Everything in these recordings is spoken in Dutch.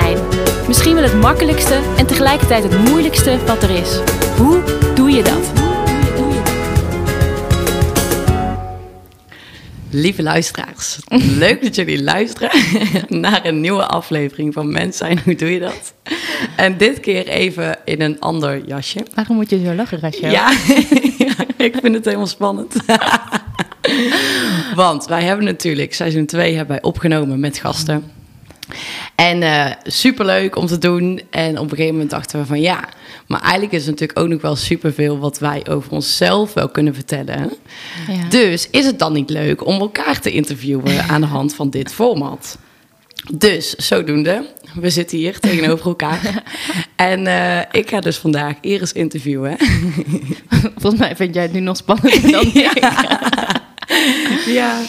zijn. Misschien wel het makkelijkste en tegelijkertijd het moeilijkste wat er is. Hoe doe je dat? Lieve luisteraars, leuk dat jullie luisteren naar een nieuwe aflevering van Mens zijn. Hoe doe je dat? En dit keer even in een ander jasje. Waarom moet je zo lachen, Rachel? Ja, ik vind het helemaal spannend. Want wij hebben natuurlijk seizoen 2 hebben wij opgenomen met gasten. En uh, superleuk om te doen. En op een gegeven moment dachten we van ja, maar eigenlijk is er natuurlijk ook nog wel superveel wat wij over onszelf wel kunnen vertellen. Ja. Dus is het dan niet leuk om elkaar te interviewen aan de hand van dit format? Dus zodoende, we zitten hier tegenover elkaar. en uh, ik ga dus vandaag Iris interviewen. Volgens mij vind jij het nu nog spannender dan ik. ja,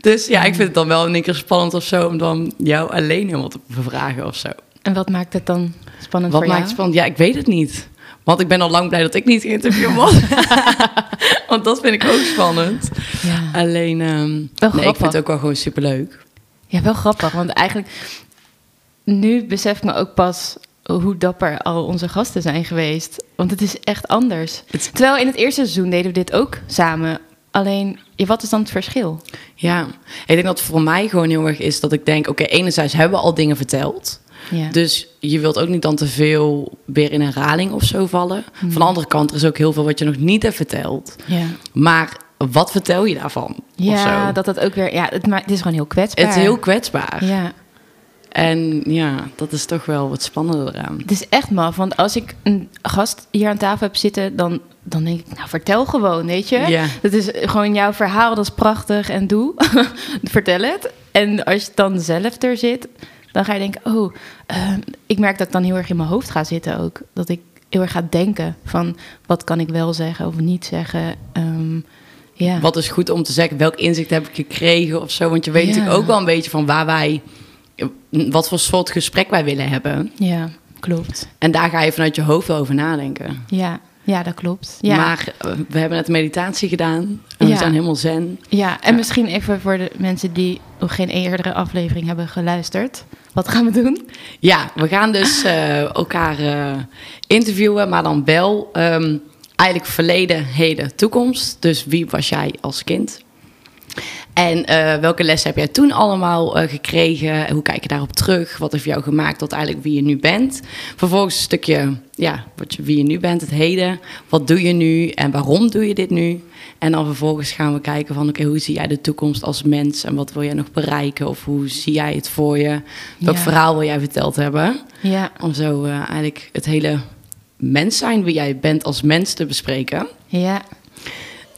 dus ja, ik vind het dan wel een keer spannend of zo om dan jou alleen helemaal te bevragen of zo. En wat maakt het dan spannend wat voor maakt jou? Het spannend? Ja, ik weet het niet. Want ik ben al lang blij dat ik niet geïnterviewd word. Want dat vind ik ook spannend. Ja. Alleen, um, nee, ik vind het ook wel gewoon superleuk. Ja, wel grappig. Want eigenlijk, nu besef ik me ook pas hoe dapper al onze gasten zijn geweest. Want het is echt anders. Terwijl in het eerste seizoen deden we dit ook samen. Alleen, wat is dan het verschil? Ja, ik denk dat het voor mij gewoon heel erg is dat ik denk... oké, okay, enerzijds hebben we al dingen verteld... Ja. Dus je wilt ook niet dan te veel weer in herhaling of zo vallen. Mm. Van de andere kant, er is ook heel veel wat je nog niet hebt verteld. Ja. Maar wat vertel je daarvan? Ja, dat dat ook weer... Ja, het, maar het is gewoon heel kwetsbaar. Het is heel kwetsbaar. Ja. En ja, dat is toch wel wat spannender eraan. Het is echt maf, want als ik een gast hier aan tafel heb zitten... dan, dan denk ik, nou, vertel gewoon, weet je? Dat is gewoon jouw verhaal, dat is prachtig en doe. vertel het. En als je dan zelf er zit dan ga je denken, oh, uh, ik merk dat ik dan heel erg in mijn hoofd ga zitten ook. Dat ik heel erg ga denken van, wat kan ik wel zeggen of niet zeggen. Um, ja. Wat is goed om te zeggen? Welk inzicht heb ik gekregen of zo? Want je weet ja. natuurlijk ook wel een beetje van waar wij, wat voor soort gesprek wij willen hebben. Ja, klopt. En daar ga je vanuit je hoofd over nadenken. Ja, ja, dat klopt. Ja. Maar uh, we hebben net meditatie gedaan en ja. we zijn helemaal zen. Ja, en ja. misschien even voor de mensen die nog geen eerdere aflevering hebben geluisterd. Wat gaan we doen? Ja, we gaan dus uh, elkaar uh, interviewen, maar dan wel um, eigenlijk verleden, heden, toekomst. Dus wie was jij als kind? En uh, welke lessen heb jij toen allemaal uh, gekregen? Hoe kijk je daarop terug? Wat heeft jou gemaakt tot eigenlijk wie je nu bent? Vervolgens een stukje, ja, wat je, wie je nu bent, het heden. Wat doe je nu en waarom doe je dit nu? En dan vervolgens gaan we kijken van, oké, okay, hoe zie jij de toekomst als mens? En wat wil jij nog bereiken? Of hoe zie jij het voor je? Welk ja. verhaal wil jij verteld hebben? Ja. Om zo uh, eigenlijk het hele mens zijn, wie jij bent als mens te bespreken. Ja.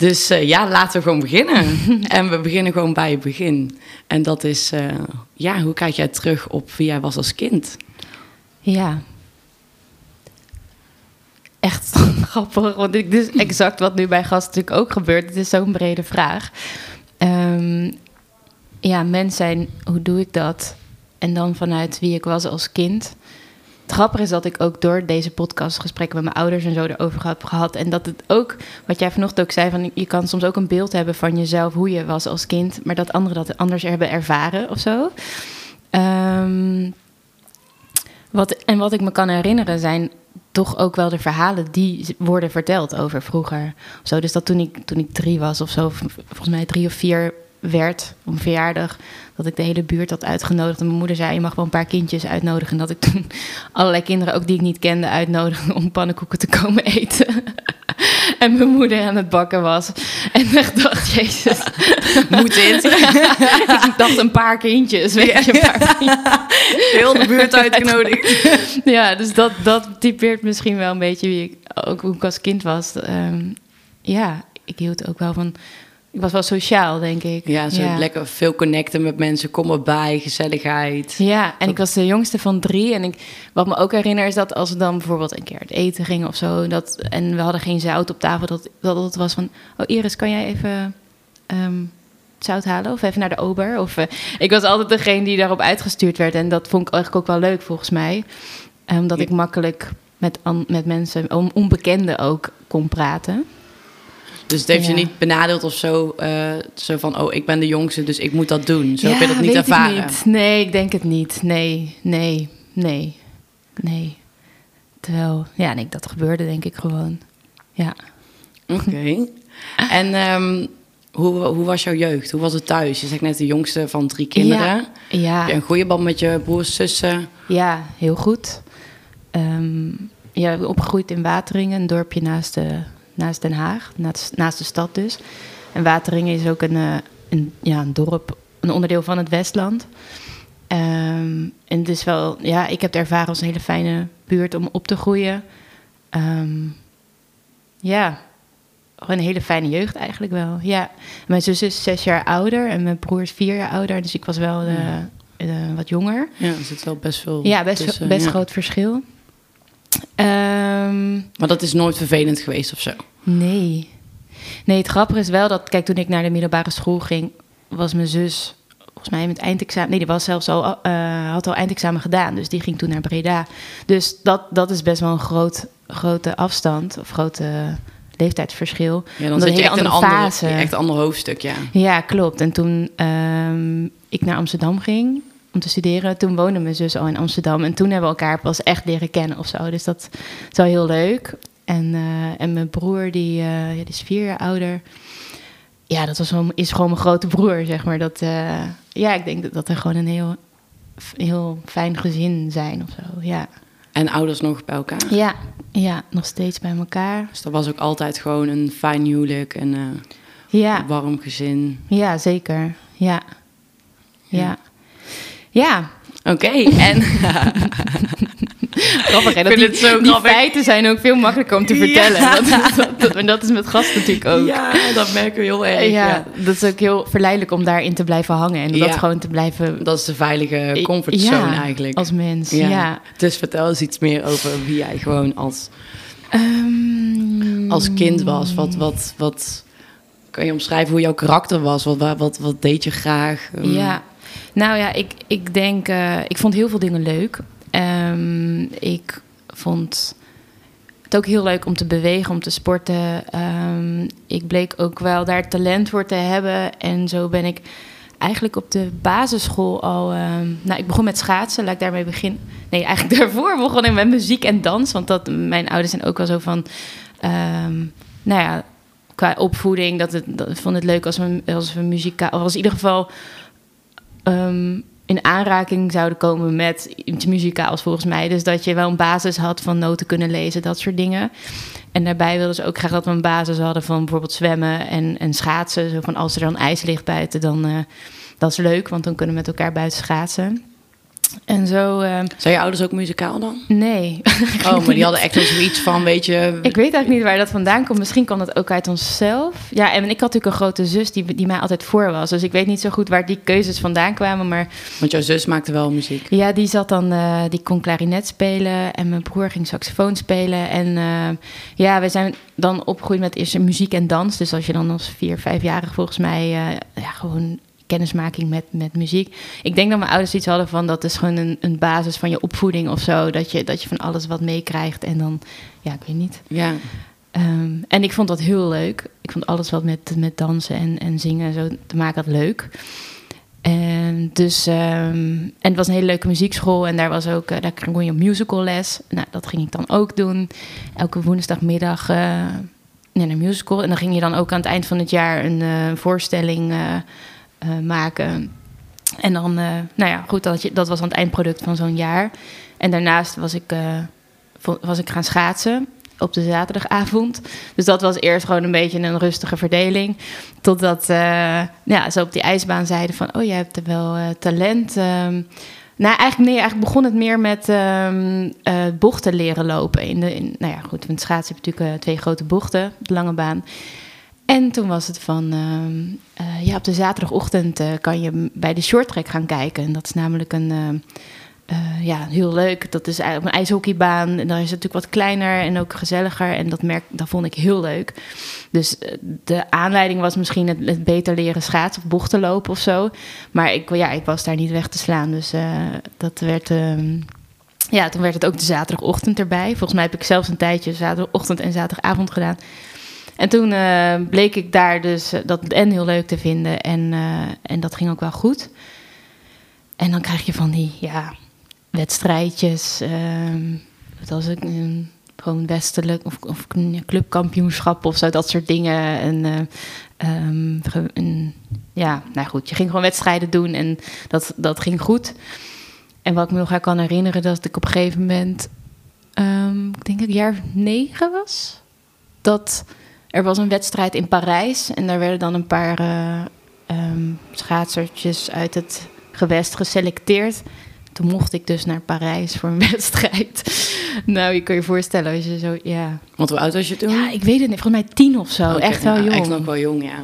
Dus uh, ja, laten we gewoon beginnen. en we beginnen gewoon bij het begin. En dat is, uh, ja, hoe kijk jij terug op wie jij was als kind? Ja. Echt grappig, want dit is exact wat nu bij gasten natuurlijk ook gebeurt. Het is zo'n brede vraag. Um, ja, mens zijn, hoe doe ik dat? En dan vanuit wie ik was als kind. Het grappige is dat ik ook door deze podcast gesprekken met mijn ouders en zo erover heb gehad. En dat het ook, wat jij vanochtend ook zei, van je kan soms ook een beeld hebben van jezelf, hoe je was als kind, maar dat anderen dat anders hebben ervaren of zo. Um, wat, en wat ik me kan herinneren zijn toch ook wel de verhalen die worden verteld over vroeger. Zo. Dus dat toen ik, toen ik drie was of zo, volgens mij drie of vier werd om verjaardag, dat ik de hele buurt had uitgenodigd. En mijn moeder zei, je mag wel een paar kindjes uitnodigen. En dat ik toen allerlei kinderen, ook die ik niet kende, uitnodigde om pannenkoeken te komen eten. en mijn moeder aan het bakken was. En ik dacht, jezus. Moet dit? ik dacht een paar kindjes, weet je. Een paar Heel de buurt uitgenodigd. ja, dus dat, dat typeert misschien wel een beetje wie ik, ook hoe ik als kind was. Um, ja, ik hield ook wel van ik was wel sociaal, denk ik. Ja, zo ja. lekker veel connecten met mensen, kom erbij, gezelligheid. Ja, en ik was de jongste van drie. En ik, wat me ook herinner is dat als we dan bijvoorbeeld een keer uit eten gingen of zo... Dat, en we hadden geen zout op tafel, dat, dat het was van... Oh Iris, kan jij even um, zout halen? Of even naar de ober? Of, uh, ik was altijd degene die daarop uitgestuurd werd. En dat vond ik eigenlijk ook wel leuk, volgens mij. Omdat um, ik makkelijk met, met mensen, onbekenden ook, kon praten. Dus het heeft ja. je niet benadeeld of zo, uh, zo van, oh, ik ben de jongste, dus ik moet dat doen. Zo ja, heb je dat niet ervaren. Ik niet. Nee, ik denk het niet. Nee, nee, nee, nee. Terwijl, ja, nee, dat gebeurde denk ik gewoon. Ja. Oké. en ehm, hoe, hoe was jouw jeugd? Hoe was het thuis? Je zegt net de jongste van drie kinderen. Ja, ja. Heb je een goede band met je broers, zussen? Ja, heel goed. Ehm, ja, opgegroeid in Wateringen, een dorpje naast, de, naast Den Haag, naast, naast de stad dus. En Wateringen is ook een, eh, een, ja, een dorp, een onderdeel van het Westland. Ehm, en het is wel, ja, ik heb het ervaren als een hele fijne buurt om op te groeien. Ehm, ja, gewoon een hele fijne jeugd eigenlijk wel. Ja, mijn zus is zes jaar ouder en mijn broer is vier jaar ouder, dus ik was wel eh, eh, wat jonger. Ja, er zit wel best veel Ja, best, tussen, best ja. groot verschil. Ehm, Maar dat is nooit vervelend geweest of zo? nee. Nee, het grappige is wel dat, kijk, toen ik naar de middelbare school ging, was mijn zus, volgens mij met eindexamen, nee, die was zelfs al, eh, had al eindexamen gedaan, dus die ging toen naar Breda. Dus dat, dat is best wel een groot, grote afstand, of grote leeftijdsverschil. Ja, dan zit je echt een fase. echt een ander hoofdstuk, ja. Ja, klopt. En toen ehm, ik naar Amsterdam ging om te studeren, toen woonde mijn zus al in Amsterdam. En toen hebben we elkaar pas echt leren kennen of zo. Dus dat is wel heel leuk. En, eh, en mijn broer, die, eh, ja, die is vier jaar ouder. Ja, dat was gewoon, is gewoon mijn grote broer, zeg maar. Dat, eh, ja, ik denk dat, dat er gewoon een heel, heel fijn gezin zijn of zo. Ja. En ouders nog bij elkaar. Ja, ja, nog steeds bij elkaar. Dus dat was ook altijd gewoon een fijn huwelijk en Ja. een warm gezin. Ja, zeker. Ja. Ja. Ja. Ja. Oké, en Grappig, hè? Dat die, het zo die feiten zijn ook veel makkelijker om te Ja. vertellen. Dat, dat, dat- en dat is met gasten natuurlijk ook. ja, dat merken we heel erg. Ja, Ja. dat is ook heel verleidelijk om daarin te blijven hangen. En Ja. dat gewoon te blijven... Dat is de veilige comfortzone eigenlijk. Als mens, ja. Dus vertel eens iets meer over wie jij gewoon als, Ehm, als kind was. Wat, wat, wat kan je omschrijven hoe jouw karakter was? Wat, wat, wat, wat deed je graag? Um, Ja, nou ja, ik, ik denk, eh, ik vond heel veel dingen leuk. Ehm, ik vond het ook heel leuk om te bewegen, om te sporten. Ehm, ik bleek ook wel daar talent voor te hebben. En zo ben ik eigenlijk op de basisschool al. ehm, nou, ik begon met schaatsen, laat ik daarmee beginnen. Nee, eigenlijk daarvoor begon ik met muziek en dans. Want dat, mijn ouders zijn ook wel zo van. nou ja, qua opvoeding, dat het, dat, vond het leuk als we, als we muzikaal, of als in ieder geval ehm, in aanraking zouden komen met iets muzikaals volgens mij. Dus dat je wel een basis had van noten kunnen lezen, dat soort dingen. En daarbij wilden ze ook graag dat we een basis hadden van bijvoorbeeld zwemmen en, en schaatsen. Zo van als er dan ijs ligt buiten, dan uh, dat is leuk, want dan kunnen we met elkaar buiten schaatsen. En zo. Uh, Zijn je ouders ook muzikaal dan? Nee. Oh, maar die hadden echt wel zoiets van, weet je... Ik weet eigenlijk niet waar dat vandaan komt. Misschien kwam dat ook uit onszelf. Ja, en ik had natuurlijk een grote zus die, die mij altijd voor was. Dus ik weet niet zo goed waar die keuzes vandaan kwamen. Maar Want jouw zus maakte wel muziek. ja, die zat dan, uh, die kon klarinet spelen. En mijn broer ging saxofoon spelen. En uh, ja, we zijn dan opgegroeid met eerst muziek en dans. Dus als je dan als vier, vijfjarig volgens mij ja, gewoon kennismaking met, met muziek. Ik denk dat mijn ouders iets hadden van dat is gewoon een, een basis van je opvoeding of zo. Dat je, dat je van alles wat meekrijgt en dan, ja, ik weet niet. Ja. Um, en ik vond dat heel leuk. Ik vond alles wat met, met dansen en, en zingen en zo te maken had leuk. En, dus, um, en het was een hele leuke muziekschool en daar was ook, uh, daar kon je musical les. Nou, dat ging ik dan ook doen. Elke woensdagmiddag uh, naar een musical. En dan ging je dan ook aan het eind van het jaar een uh, voorstelling maken. En dan, uh, nou ja, goed, dat, je, dat was dan het eindproduct van zo'n jaar. En daarnaast was ik, uh, was ik gaan schaatsen op de zaterdagavond. Dus dat was eerst gewoon een beetje een rustige verdeling. Totdat uh, ja, ze op die ijsbaan zeiden van... oh, jij hebt er wel talent. Um, nou, eigenlijk, nee, eigenlijk begon het meer met uh, bochten leren lopen. In de, in, nou ja, goed, want schaatsen heb natuurlijk twee grote bochten de lange baan. En toen was het van, uh, uh, ja, op de zaterdagochtend uh, kan je bij de shorttrack gaan kijken. En dat is namelijk een, uh, ja, heel leuk. Dat is eigenlijk een ijshockeybaan. En dan is het natuurlijk wat kleiner en ook gezelliger. En dat, merk, dat vond ik heel leuk. Dus eh, de aanleiding was misschien het, beter leren schaatsen of bochten lopen of zo. Maar ik, ja, ik was daar niet weg te slaan. Dus dat werd... Uh, ja, toen werd het ook de zaterdagochtend erbij. Volgens mij heb ik zelfs een tijdje zaterdagochtend en zaterdagavond gedaan. En toen uh, bleek ik daar dus uh, dat en heel leuk te vinden. En, uh, en dat ging ook wel goed. En dan krijg je van die, ja, wedstrijdjes. ehm wat was een gewoon westelijk of, of clubkampioenschap of zo, dat soort dingen. En, eh, ehm, ja, nou goed, je ging gewoon wedstrijden doen en dat, dat ging goed. En wat ik me nog kan herinneren, dat ik op een gegeven moment, ehm, ik denk dat ik jaar negen was, dat er was een wedstrijd in Parijs en daar werden dan een paar eh ehm, schaatsertjes uit het gewest geselecteerd. Toen mocht ik dus naar Parijs voor een wedstrijd. nou, je kan je voorstellen als je zo, ja. Want hoe oud was je toen? Ja, ik weet het niet. Volgens mij tien of zo. Echt wel ja, jong. Echt nog wel jong, ja.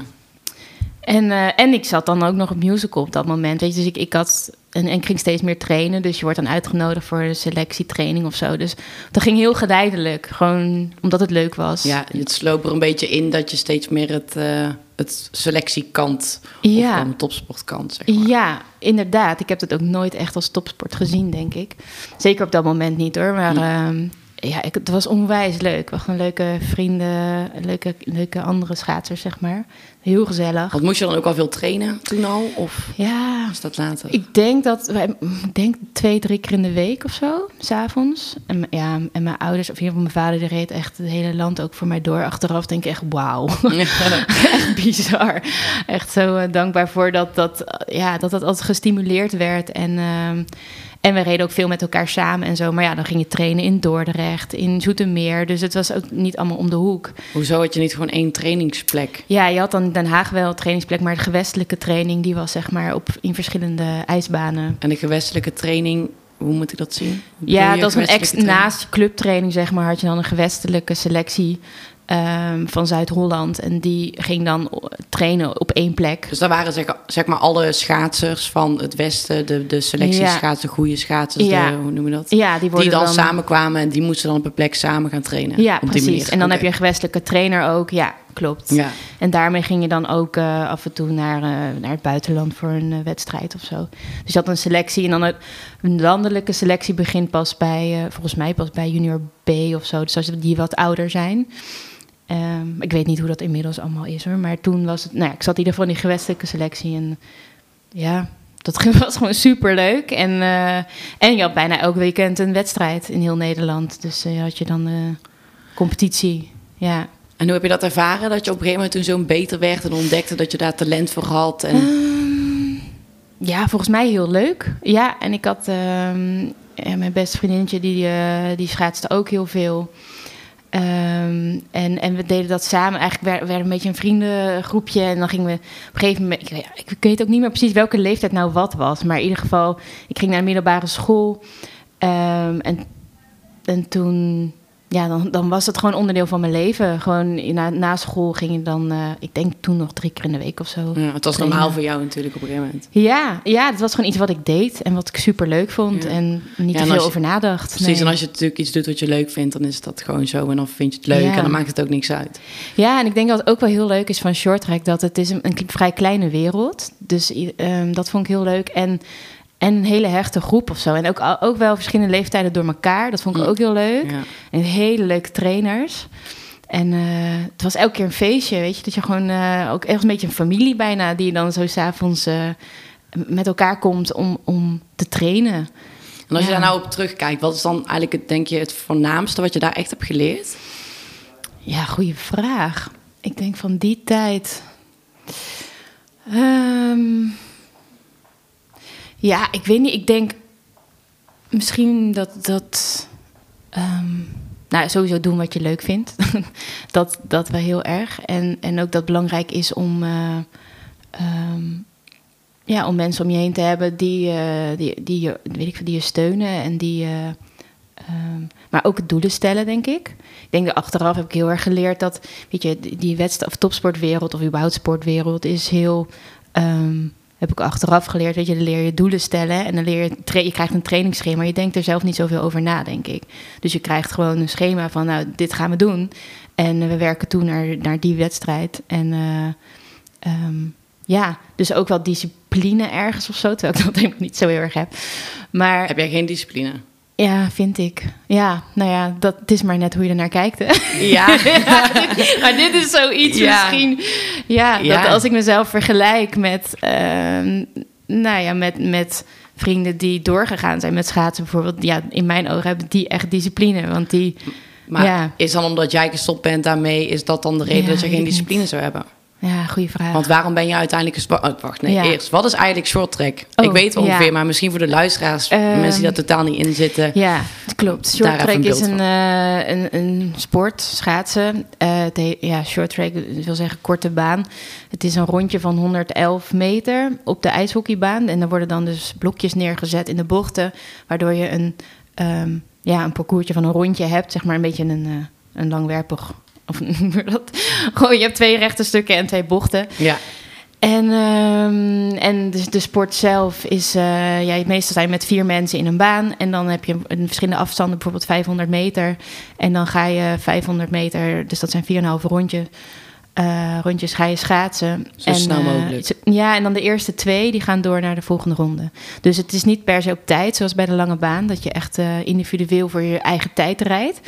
En, eh, en ik zat dan ook nog op musical op dat moment. Weet je, dus ik, ik had. En, en ik ging steeds meer trainen. Dus je wordt dan uitgenodigd voor een selectietraining of zo. Dus dat ging heel geleidelijk. Gewoon omdat het leuk was. Ja, het sloop er een beetje in dat je steeds meer het, eh, het selectiekant Ja. of topsportkant, zeg maar. Ja, inderdaad. Ik heb het ook nooit echt als topsport gezien, denk ik. Zeker op dat moment niet hoor. Maar ehm, ja, ik, het was onwijs leuk. We hadden leuke vrienden, leuke, leuke andere schaatsers, zeg maar. Heel gezellig. Want moest je dan ook al veel trainen toen al? Of Ja, is dat later? ik denk dat wij, ik denk twee, drie keer in de week of zo, s'avonds. En, ja, en mijn ouders, of in ieder geval mijn vader, die reed echt het hele land ook voor mij door. Achteraf denk ik echt, wauw. echt bizar. Echt zo eh, dankbaar voor dat dat, eh, ja, dat dat altijd gestimuleerd werd. En, ehm, en we reden ook veel met elkaar samen en zo. Maar ja, dan ging je trainen in Dordrecht, in Zoetermeer. Dus het was ook niet allemaal om de hoek. Hoezo had je niet gewoon één trainingsplek? Ja, je had dan Den Haag wel een trainingsplek, maar de gewestelijke training die was zeg maar op, in verschillende ijsbanen. En de gewestelijke training, hoe moet ik dat zien? Ja, dat is een ex naast clubtraining, zeg maar, had je dan een gewestelijke selectie ehm, van Zuid-Holland. En die ging dan trainen op één plek. Dus daar waren zeg, zeg maar alle schaatsers van het Westen, de, de selectieschaatsers, de goede schaatsers, Ja. de, hoe noem je dat? Ja, die worden die dan, dan samenkwamen en die moesten dan op een plek samen gaan trainen. Ja, precies. manier. En dan heb je een gewestelijke trainer ook. Ja, klopt. Ja. En daarmee ging je dan ook eh, af en toe naar, eh, naar het buitenland voor een eh, wedstrijd of zo. Dus je had een selectie en dan het- een landelijke selectie begint pas bij, volgens mij pas bij junior B of zo. Dus als die wat ouder zijn. Ehm, ik weet niet hoe dat inmiddels allemaal is hoor. Maar toen was het, nou ja, ik zat in ieder geval in die gewestelijke selectie. En ja, dat was gewoon super leuk. En, eh, en je had bijna elk weekend een wedstrijd in heel Nederland. Dus eh, had je dan eh, competitie. Ja. En hoe heb je dat ervaren? Dat je op een gegeven moment toen zo'n beter werd en ontdekte dat je daar talent voor had? En... Ehm, ja, volgens mij heel leuk. Ja, en ik had ehm, ja, mijn beste vriendinnetje, die, die schaatste ook heel veel. Ehm, en, en we deden dat samen. Eigenlijk werden we een beetje een vriendengroepje. En dan gingen we op een gegeven moment... Ik, ik weet ook niet meer precies welke leeftijd nou wat was. Maar in ieder geval, ik ging naar de middelbare school. Ehm, en, en toen... Ja, dan, dan was het gewoon onderdeel van mijn leven. Gewoon na, na school ging je dan... eh, ik denk toen nog drie keer in de week of zo. Ja, het was trainen. normaal voor jou natuurlijk op een gegeven moment. Ja, ja, het was gewoon iets wat ik deed en wat ik super leuk vond Ja. en niet Ja, te veel je- over nadacht. Precies, nee. en als je natuurlijk iets doet wat je leuk vindt, dan is dat gewoon zo. En dan vind je het leuk en dan maakt het ook niks uit. Ja, en ik denk dat het ook wel heel leuk is van shorttrack dat het is een, een vrij kleine wereld. Dus ehm, dat vond ik heel leuk en en een hele hechte groep of zo. En ook, ook wel verschillende leeftijden door elkaar. Dat vond ik Mm. ook heel leuk. Ja. En hele leuke trainers. En eh, het was elke keer een feestje, weet je. Dat je gewoon eh, ook echt een beetje een familie bijna... die dan zo s'avonds eh met elkaar komt om, om te trainen. En als je daar nou op terugkijkt, wat is dan eigenlijk het, denk je, het voornaamste wat je daar echt hebt geleerd? Ja, goede vraag. Ik denk van die tijd. Ehm, ja, ik weet niet. Ik denk misschien dat dat. ehm, nou, sowieso doen wat je leuk vindt. dat, dat wel heel erg. En, en ook dat belangrijk is om. eh, ehm, ja, om mensen om je heen te hebben die, eh, die, die, je, weet ik, die je steunen en die. eh, ehm, maar ook doelen stellen, denk ik. Ik denk dat achteraf heb ik heel erg geleerd dat, weet je, die- wedstrijd of topsportwereld of überhaupt sportwereld is heel. Heb ik achteraf geleerd, weet je, dan leer je doelen stellen en dan leer je, je krijgt een trainingsschema, je denkt er zelf niet zoveel over na, denk ik. Dus je krijgt gewoon een schema van, nou, dit gaan we doen. En we werken toe naar, naar die wedstrijd. En eh, ehm, ja, dus ook wel discipline ergens of zo, terwijl ik dat helemaal niet zo heel erg heb. Maar Heb jij geen discipline? Ja, vind ik. Ja, nou ja, dat het is maar net hoe je ernaar kijkt. Hè? Ja. maar dit is zoiets Ja. misschien. Ja, Ja. dat als ik mezelf vergelijk met, ehm, nou ja, met, met vrienden die doorgegaan zijn met schaatsen bijvoorbeeld. Ja, in mijn ogen hebben die echt discipline. Want die, Maar is dan omdat jij gestopt bent daarmee, is dat dan de reden dat je geen niet. discipline zou hebben? Ja, goede vraag. Want waarom ben je uiteindelijk? Oh, wacht, nee, Ja. eerst. Wat is eigenlijk short track? Oh, ik weet ongeveer, ja. maar misschien voor de luisteraars, Ehm, mensen die daar totaal niet in zitten. Ja, het klopt. Short een track is een, eh, een, een sport, schaatsen. Eh, het ja, short track wil zeggen korte baan. Het is een rondje van 111 meter op de ijshockeybaan. En er worden dan dus blokjes neergezet in de bochten, waardoor je een, ehm, ja, een parcoursje van een rondje hebt. Zeg maar een beetje een, eh, een langwerpig... Of dat? Gewoon, je hebt twee rechte stukken en twee bochten. Ja. En, ehm, en de, de sport zelf is, eh ja, meestal zijn met vier mensen in een baan. En dan heb je een verschillende afstanden, bijvoorbeeld 500 meter. En dan ga je 500 meter, dus dat zijn 4,5 rondje, eh, rondjes, ga je schaatsen. Zo en, snel eh, mogelijk. ja, en dan de eerste twee, die gaan door naar de volgende ronde. Dus het is niet per se op tijd, zoals bij de lange baan, dat je echt individueel voor je eigen tijd rijdt.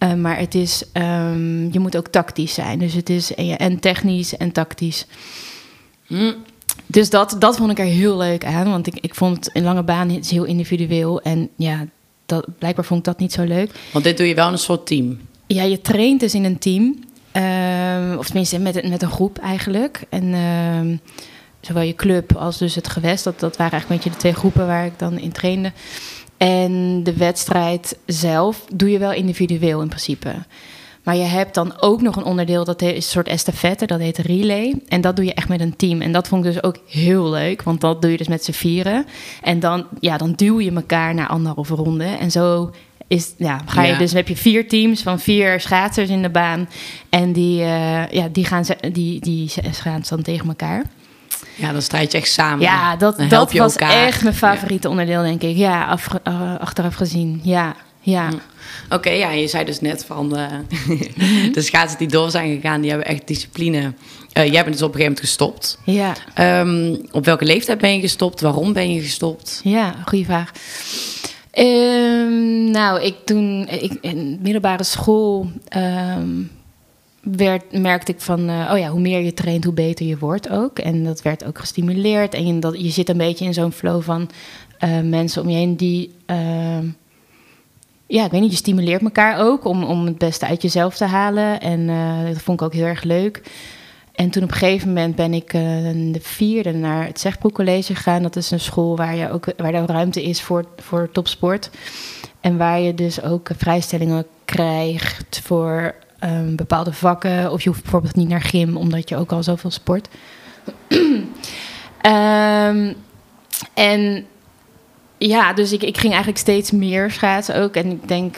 Eh, maar het is, ehm, je moet ook tactisch zijn. Dus het is en, ja, en technisch en tactisch. Hm. Dus dat, dat vond ik er heel leuk aan. Want ik, ik vond een lange baan is heel individueel. En ja, dat, blijkbaar vond ik dat niet zo leuk. Want dit doe je wel in een soort team. Ja, je traint dus in een team. Ehm, of tenminste met, een- met een groep eigenlijk. En ehm, zowel je club als dus het gewest. Dat, dat waren eigenlijk een beetje de twee groepen waar ik dan in trainde. En de wedstrijd zelf doe je wel individueel in principe. Maar je hebt dan ook nog een onderdeel, dat is een soort estafette, dat heet relay. En dat doe je echt met een team. En dat vond ik dus ook heel leuk, want dat doe je dus met z'n vieren. En dan, ja, dan duw je elkaar naar anderhalve ronde. En zo is, ja, ga je Ja. dus, heb je vier teams van vier schaatsers in de baan. En die, eh, ja, die, gaan, die, die schaatsen dan tegen elkaar. Ja, dan strijd je echt samen. Ja, dat, Dan dat was elkaar. echt mijn favoriete onderdeel, denk ik. Ja, eh, achteraf gezien. Ja, ja. Oké, ja, je zei dus net van eh, de schaatsen die door zijn gegaan, die hebben echt discipline. Eh, jij bent dus op een gegeven moment gestopt. Ja, Ehm, op welke leeftijd ben je gestopt? Waarom ben je gestopt? ja, goede vraag. Ehm, nou, ik toen ik, in middelbare school ehm, werd, merkte ik van, eh, oh ja, hoe meer je traint, hoe beter je wordt ook. En dat werd ook gestimuleerd. En je, dat, je zit een beetje in zo'n flow van eh, mensen om je heen die, ehm, ja, ik weet niet, je stimuleert elkaar ook om, om het beste uit jezelf te halen. En eh, dat vond ik ook heel erg leuk. En toen op een gegeven moment ben ik de vierde naar het Zegbroek College gegaan. Dat is een school waar, je ook, waar er ruimte is voor, voor topsport. En waar je dus ook vrijstellingen krijgt voor ehm, bepaalde vakken. Of je hoeft bijvoorbeeld niet naar gym, omdat je ook al zoveel sport. Ehm, en ja, dus ik, ik ging eigenlijk steeds meer schaatsen ook. En ik denk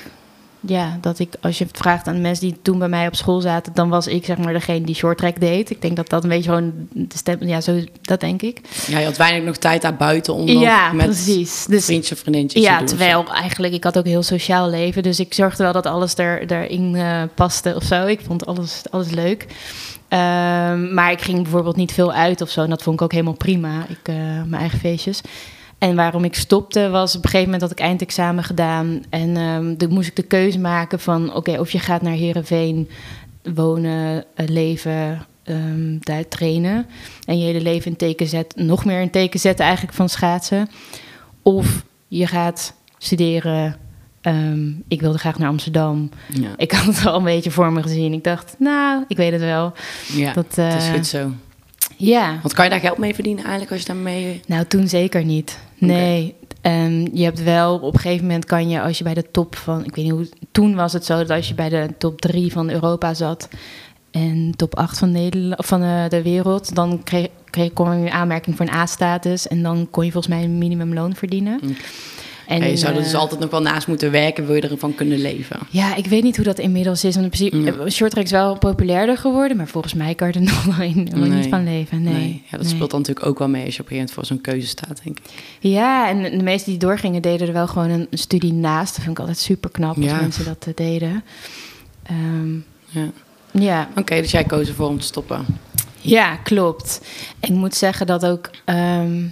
ja, dat ik, als je het vraagt aan de mensen die toen bij mij op school zaten, dan was ik zeg maar degene die short track deed. Ik denk dat dat een beetje gewoon de stem, ja, zo, dat denk ik. Ja, je had weinig nog tijd daar buiten om ja, met precies. Dus vriendjes vriendinnetjes ja, te doen. terwijl eigenlijk, ik had ook een heel sociaal leven. Dus ik zorgde wel dat alles er, erin eh, paste of zo. Ik vond alles, alles leuk. Ehm, maar ik ging bijvoorbeeld niet veel uit of zo. En dat vond ik ook helemaal prima. Ik, eh, mijn eigen feestjes. En waarom ik stopte was op een gegeven moment had ik eindexamen gedaan. En toen moest ik de keuze maken van... oké, of je gaat naar Heerenveen wonen, eh, leven, ehm, daar trainen... en je hele leven in teken zet, nog meer in teken zetten eigenlijk van schaatsen... of je gaat studeren... Ehm, ik wilde graag naar Amsterdam. Ja, Ik had het al een beetje voor me gezien. Ik dacht, nou, ik weet het wel. ja dat, dat is eh, goed zo. Ja, Want kan je daar geld mee verdienen eigenlijk als je daarmee... nou toen zeker niet. Nee. Ehm, je hebt wel, op een gegeven moment kan je, als je bij de top van, ik weet niet hoe, toen was het zo dat als je bij de top 3 van Europa zat en top 8 van, Nederland, van eh, de wereld, dan kreeg, kreeg, kwam je in aanmerking voor een A-status en dan kon je volgens mij een minimumloon verdienen. En, Ja, je zou er eh, dus altijd nog wel naast moeten werken, wil je ervan kunnen leven. Ja, ik weet niet hoe dat inmiddels is. Want in principe, Mm. eh, shorttrack is wel populairder geworden, maar volgens mij kan je er nog wel Nee. niet van leven. Nee. Ja, dat nee. speelt dan natuurlijk ook wel mee als je op een gegeven moment voor zo'n keuze staat, denk ik. Ja, en de meesten die doorgingen deden er wel gewoon een studie naast. Dat vind ik altijd super knap als Ja. mensen dat eh, deden. Ehm, Ja. ja. Oké, dus jij koos ervoor om te stoppen. ja, klopt. Ik moet zeggen dat ook... ehm,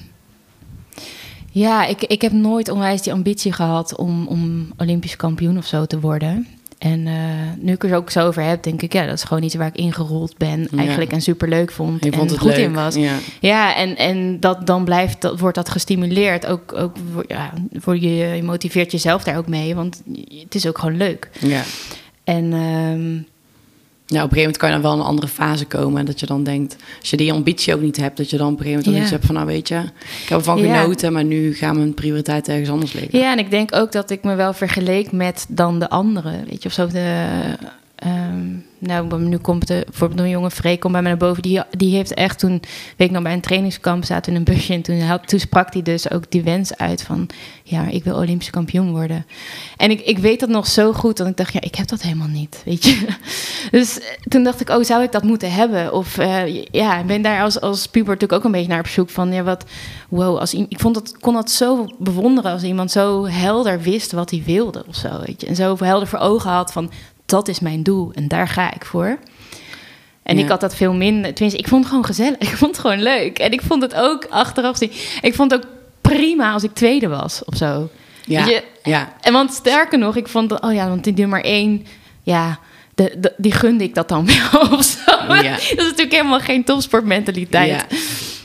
ja, ik, ik heb nooit onwijs die ambitie gehad om, om Olympisch kampioen of zo te worden. En uh, nu ik er ook zo over heb, denk ik, ja, dat is gewoon iets waar ik ingerold ben eigenlijk en super leuk vond. En vond het goed leuk. in was. Ja. Ja, en, en dat, dan blijft, dat, wordt dat gestimuleerd. Ook, ook ja, voor je, je motiveert jezelf daar ook mee, want het is ook gewoon leuk. Ja. En ehm, Ja, op een gegeven moment kan je dan wel in een andere fase komen. En dat je dan denkt, als je die ambitie ook niet hebt, dat je dan op een gegeven moment Ja. iets hebt van, nou weet je, ik heb ervan Ja. genoten, maar nu gaan mijn prioriteiten ergens anders liggen. ja, en ik denk ook dat ik me wel vergeleek met dan de anderen. Weet je, of zo de. ehm, nou, nu komt de, bijvoorbeeld een jonge Freek komt bij me naar boven. Die, die heeft echt toen, weet ik nog, bij een trainingskamp zaten in een busje. En toen, sprak hij dus ook die wens uit van, ja, ik wil Olympische kampioen worden. En ik, ik weet dat nog zo goed, dat ik dacht, ja, ik heb dat helemaal niet, weet je. Dus eh, toen dacht ik, oh, zou ik dat moeten hebben? Of eh, ja, ik ben daar als, als puber natuurlijk ook een beetje naar op zoek van, ja, wat, wow, als, ik vond dat, kon dat zo bewonderen als iemand zo helder wist wat hij wilde of zo, weet je. En zo helder voor ogen had van, dat is mijn doel en daar ga ik voor. En Ja. ik had dat veel minder. Tenminste, ik vond het gewoon gezellig. Ik vond het gewoon leuk. En ik vond het ook achteraf zien. Ik vond het ook prima als ik tweede was of zo. Ja, je, ja. en want sterker nog, ik vond dat, oh ja, want die nummer één, ja, de, de- die gunde ik dat dan wel of zo. Ja. Dat is natuurlijk helemaal geen topsportmentaliteit. Ja.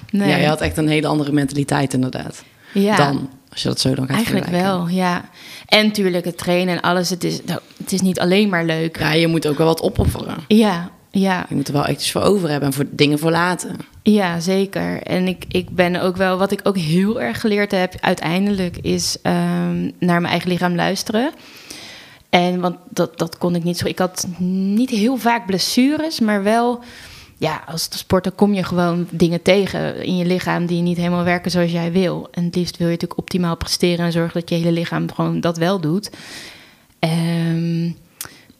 Nee. ja, je had echt een hele andere mentaliteit inderdaad. Ja, Dan, als je dat zo dan gaat eigenlijk wel, ja. En natuurlijk het trainen en alles, het is, nou, het is niet alleen maar leuk. Ja, je moet ook wel wat opofferen. Ja, ja, Je moet er wel echt iets voor over hebben en voor dingen voor laten. ja, zeker. En ik, ik ben ook wel, wat ik ook heel erg geleerd heb uiteindelijk, is ehm, naar mijn eigen lichaam luisteren. En want dat, dat kon ik niet zo. Ik had niet heel vaak blessures, maar wel. Ja, als sporter kom je gewoon dingen tegen in je lichaam die niet helemaal werken zoals jij wil. En het liefst wil je natuurlijk optimaal presteren en zorgen dat je hele lichaam gewoon dat wel doet. Ehm,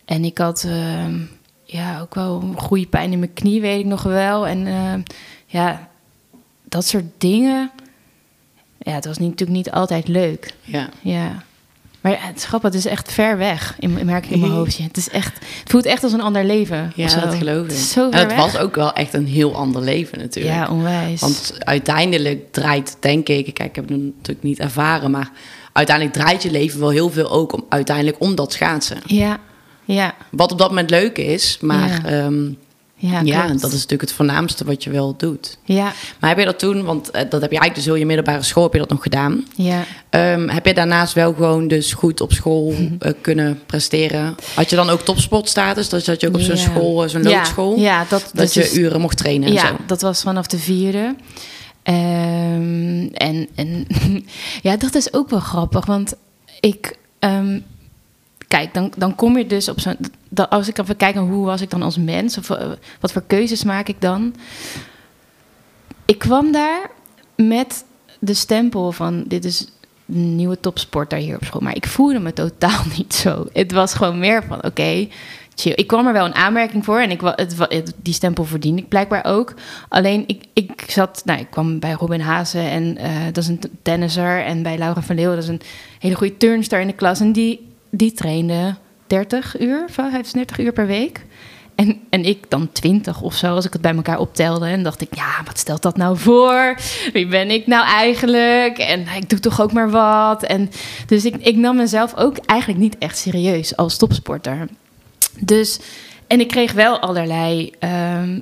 en ik had ehm, ja, ook wel een goede pijn in mijn knie, weet ik nog wel. En ehm, ja, dat soort dingen. Ja, het was niet, natuurlijk niet altijd leuk. Ja. Ja. Maar het is grappig, het is echt ver weg, in, merk ik in mijn hoofdje. Het, is echt, het voelt echt als een ander leven. Ja, dat geloof ik. Het is zo en het weg. was ook wel echt een heel ander leven natuurlijk. Ja, onwijs. Want uiteindelijk draait, denk ik, kijk, ik heb het natuurlijk niet ervaren, maar uiteindelijk draait je leven wel heel veel ook om, uiteindelijk om dat schaatsen. Ja, ja, Wat op dat moment leuk is, maar Ja. ja, ja, ja dat is natuurlijk het voornaamste wat je wel doet. Ja, Maar heb je dat toen, want eh, dat heb je eigenlijk dus heel je middelbare school, heb je dat nog gedaan. ja. Ehm, heb je daarnaast wel gewoon dus goed op school eh, kunnen presteren? Had je dan ook topsportstatus? Dus dat je ook op zo'n Ja. school, eh, zo'n loodschool, Ja, dat, dat dus je uren mocht trainen en ja, zo? dat was vanaf de vierde. Ehm, en en ja, dat is ook wel grappig, want ik... ehm, kijk, dan, dan kom je dus op zo'n... Als ik even kijk naar hoe was ik dan als mens... of eh, wat voor keuzes maak ik dan... Ik kwam daar met de stempel van... dit is een nieuwe topsporter hier op school. Maar ik voelde me totaal niet zo. Het was gewoon meer van, oké, chill. Ik kwam er wel een aanmerking voor en ik, het, die stempel verdiende ik blijkbaar ook. Alleen, ik, ik zat, nou, ik kwam bij Robin Hazen en eh, dat is een tennisser. En bij Laura van Leeuwen, dat is een hele goede turnster in de klas. En die, die trainde 30 uur, 35 uur per week. En, en ik dan 20 of zo, als ik het bij elkaar optelde. En dacht ik, ja, wat stelt dat nou voor? Wie ben ik nou eigenlijk? En ik doe toch ook maar wat. En dus ik, ik nam mezelf ook eigenlijk niet echt serieus als topsporter. Dus, en ik kreeg wel allerlei, ehm,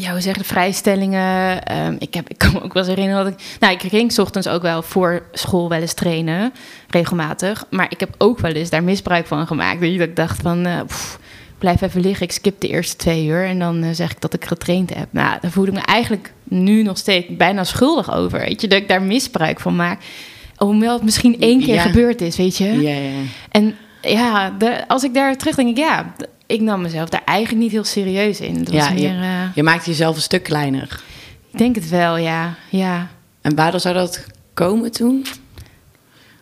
ja, hoe zeg je, vrijstellingen. Ehm, ik, heb, ik kan me ook wel eens herinneren dat ik... Nou, ik ging ochtends ook wel voor school wel eens trainen, regelmatig. Maar ik heb ook wel eens daar misbruik van gemaakt. Dat ik dacht van, eh, pff, blijf even liggen. Ik skip de eerste twee uur en dan eh, zeg ik dat ik getraind heb. Nou, daar voel ik me eigenlijk nu nog steeds bijna schuldig over. Weet je, dat ik daar misbruik van maak. Hoewel het misschien één keer Ja. gebeurd is, weet je. Ja, ja. En ja, de, als ik daar terug denk, ik, ja, ik nam mezelf daar eigenlijk niet heel serieus in. Dat Ja, was meer, eh, Je maakt jezelf een stuk kleiner. ik denk het wel, ja. Ja, En waardoor zou dat komen toen?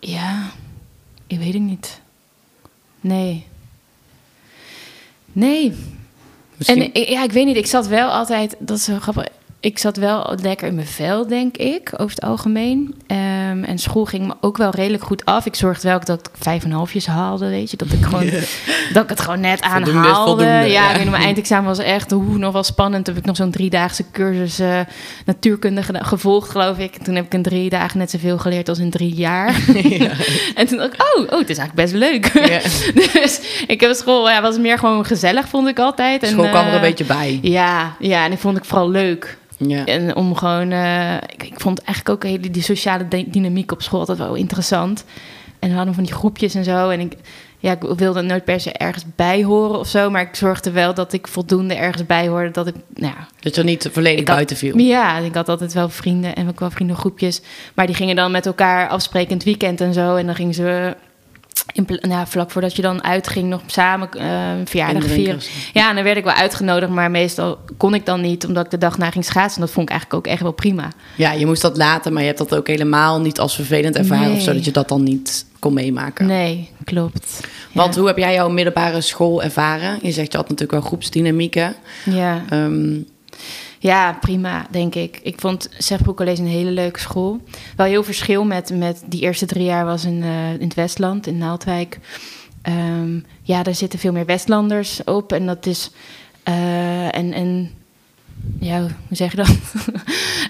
ja, ik weet het niet. Nee. Nee. Misschien... En ja, ik weet niet, ik zat wel altijd, dat is zo grappig. Ik zat wel lekker in mijn vel, denk ik, over het algemeen. Ehm, en school ging me ook wel redelijk goed af. Ik zorgde wel dat ik vijf en halfjes haalde, weet je. Dat ik, gewoon, dat ik het gewoon net aanhaalde. voldoende, ja, ja. weet mijn eindexamen was echt hoe, nog wel spannend. Toen heb ik nog zo'n driedaagse cursus eh, natuurkunde gevolgd, geloof ik. Toen heb ik in drie dagen net zoveel geleerd als in drie jaar. en toen dacht ik, oh, oh, het is eigenlijk best leuk. Dus ik heb school, ja, was meer gewoon gezellig, vond ik altijd. En, School kwam er een eh, beetje bij. Ja, ja, en ik vond ik vooral leuk. Ja. En om gewoon, eh, ik, ik vond eigenlijk ook hele, die sociale dy- dynamiek op school altijd wel interessant. En we hadden van die groepjes en zo. En ik, ja, ik wilde nooit per se ergens bij horen of zo. Maar ik zorgde wel dat ik voldoende ergens bij hoorde. Dat ik, nou ja, Dat je niet volledig had- buiten viel. ja, ik had altijd wel vrienden en ook wel vriendengroepjes. Maar die gingen dan met elkaar afspreken in het weekend en zo. En dan gingen ze in, pla- nou, vlak voordat je dan uitging nog samen een verjaardag vieren. Ja, en dan werd ik wel uitgenodigd, maar meestal kon ik dan niet, omdat ik de dag na ging schaatsen. Dat vond ik eigenlijk ook echt wel prima. Ja, je moest dat laten, maar je hebt dat ook helemaal niet als vervelend ervaren Nee. of zo, dat je dat dan niet kon meemaken. Nee, klopt. Want ja. hoe heb jij jouw middelbare school ervaren? Je zegt je had natuurlijk wel groepsdynamieken. Ja. Ehm, Ja, prima, denk ik. Ik vond Zegbroek College een hele leuke school. Wel heel verschil met, met die eerste drie jaar was in, eh, in het Westland, in Naaldwijk. Ehm, ja, daar zitten veel meer Westlanders op. En dat is... eh, en, en ja, hoe zeg je dat?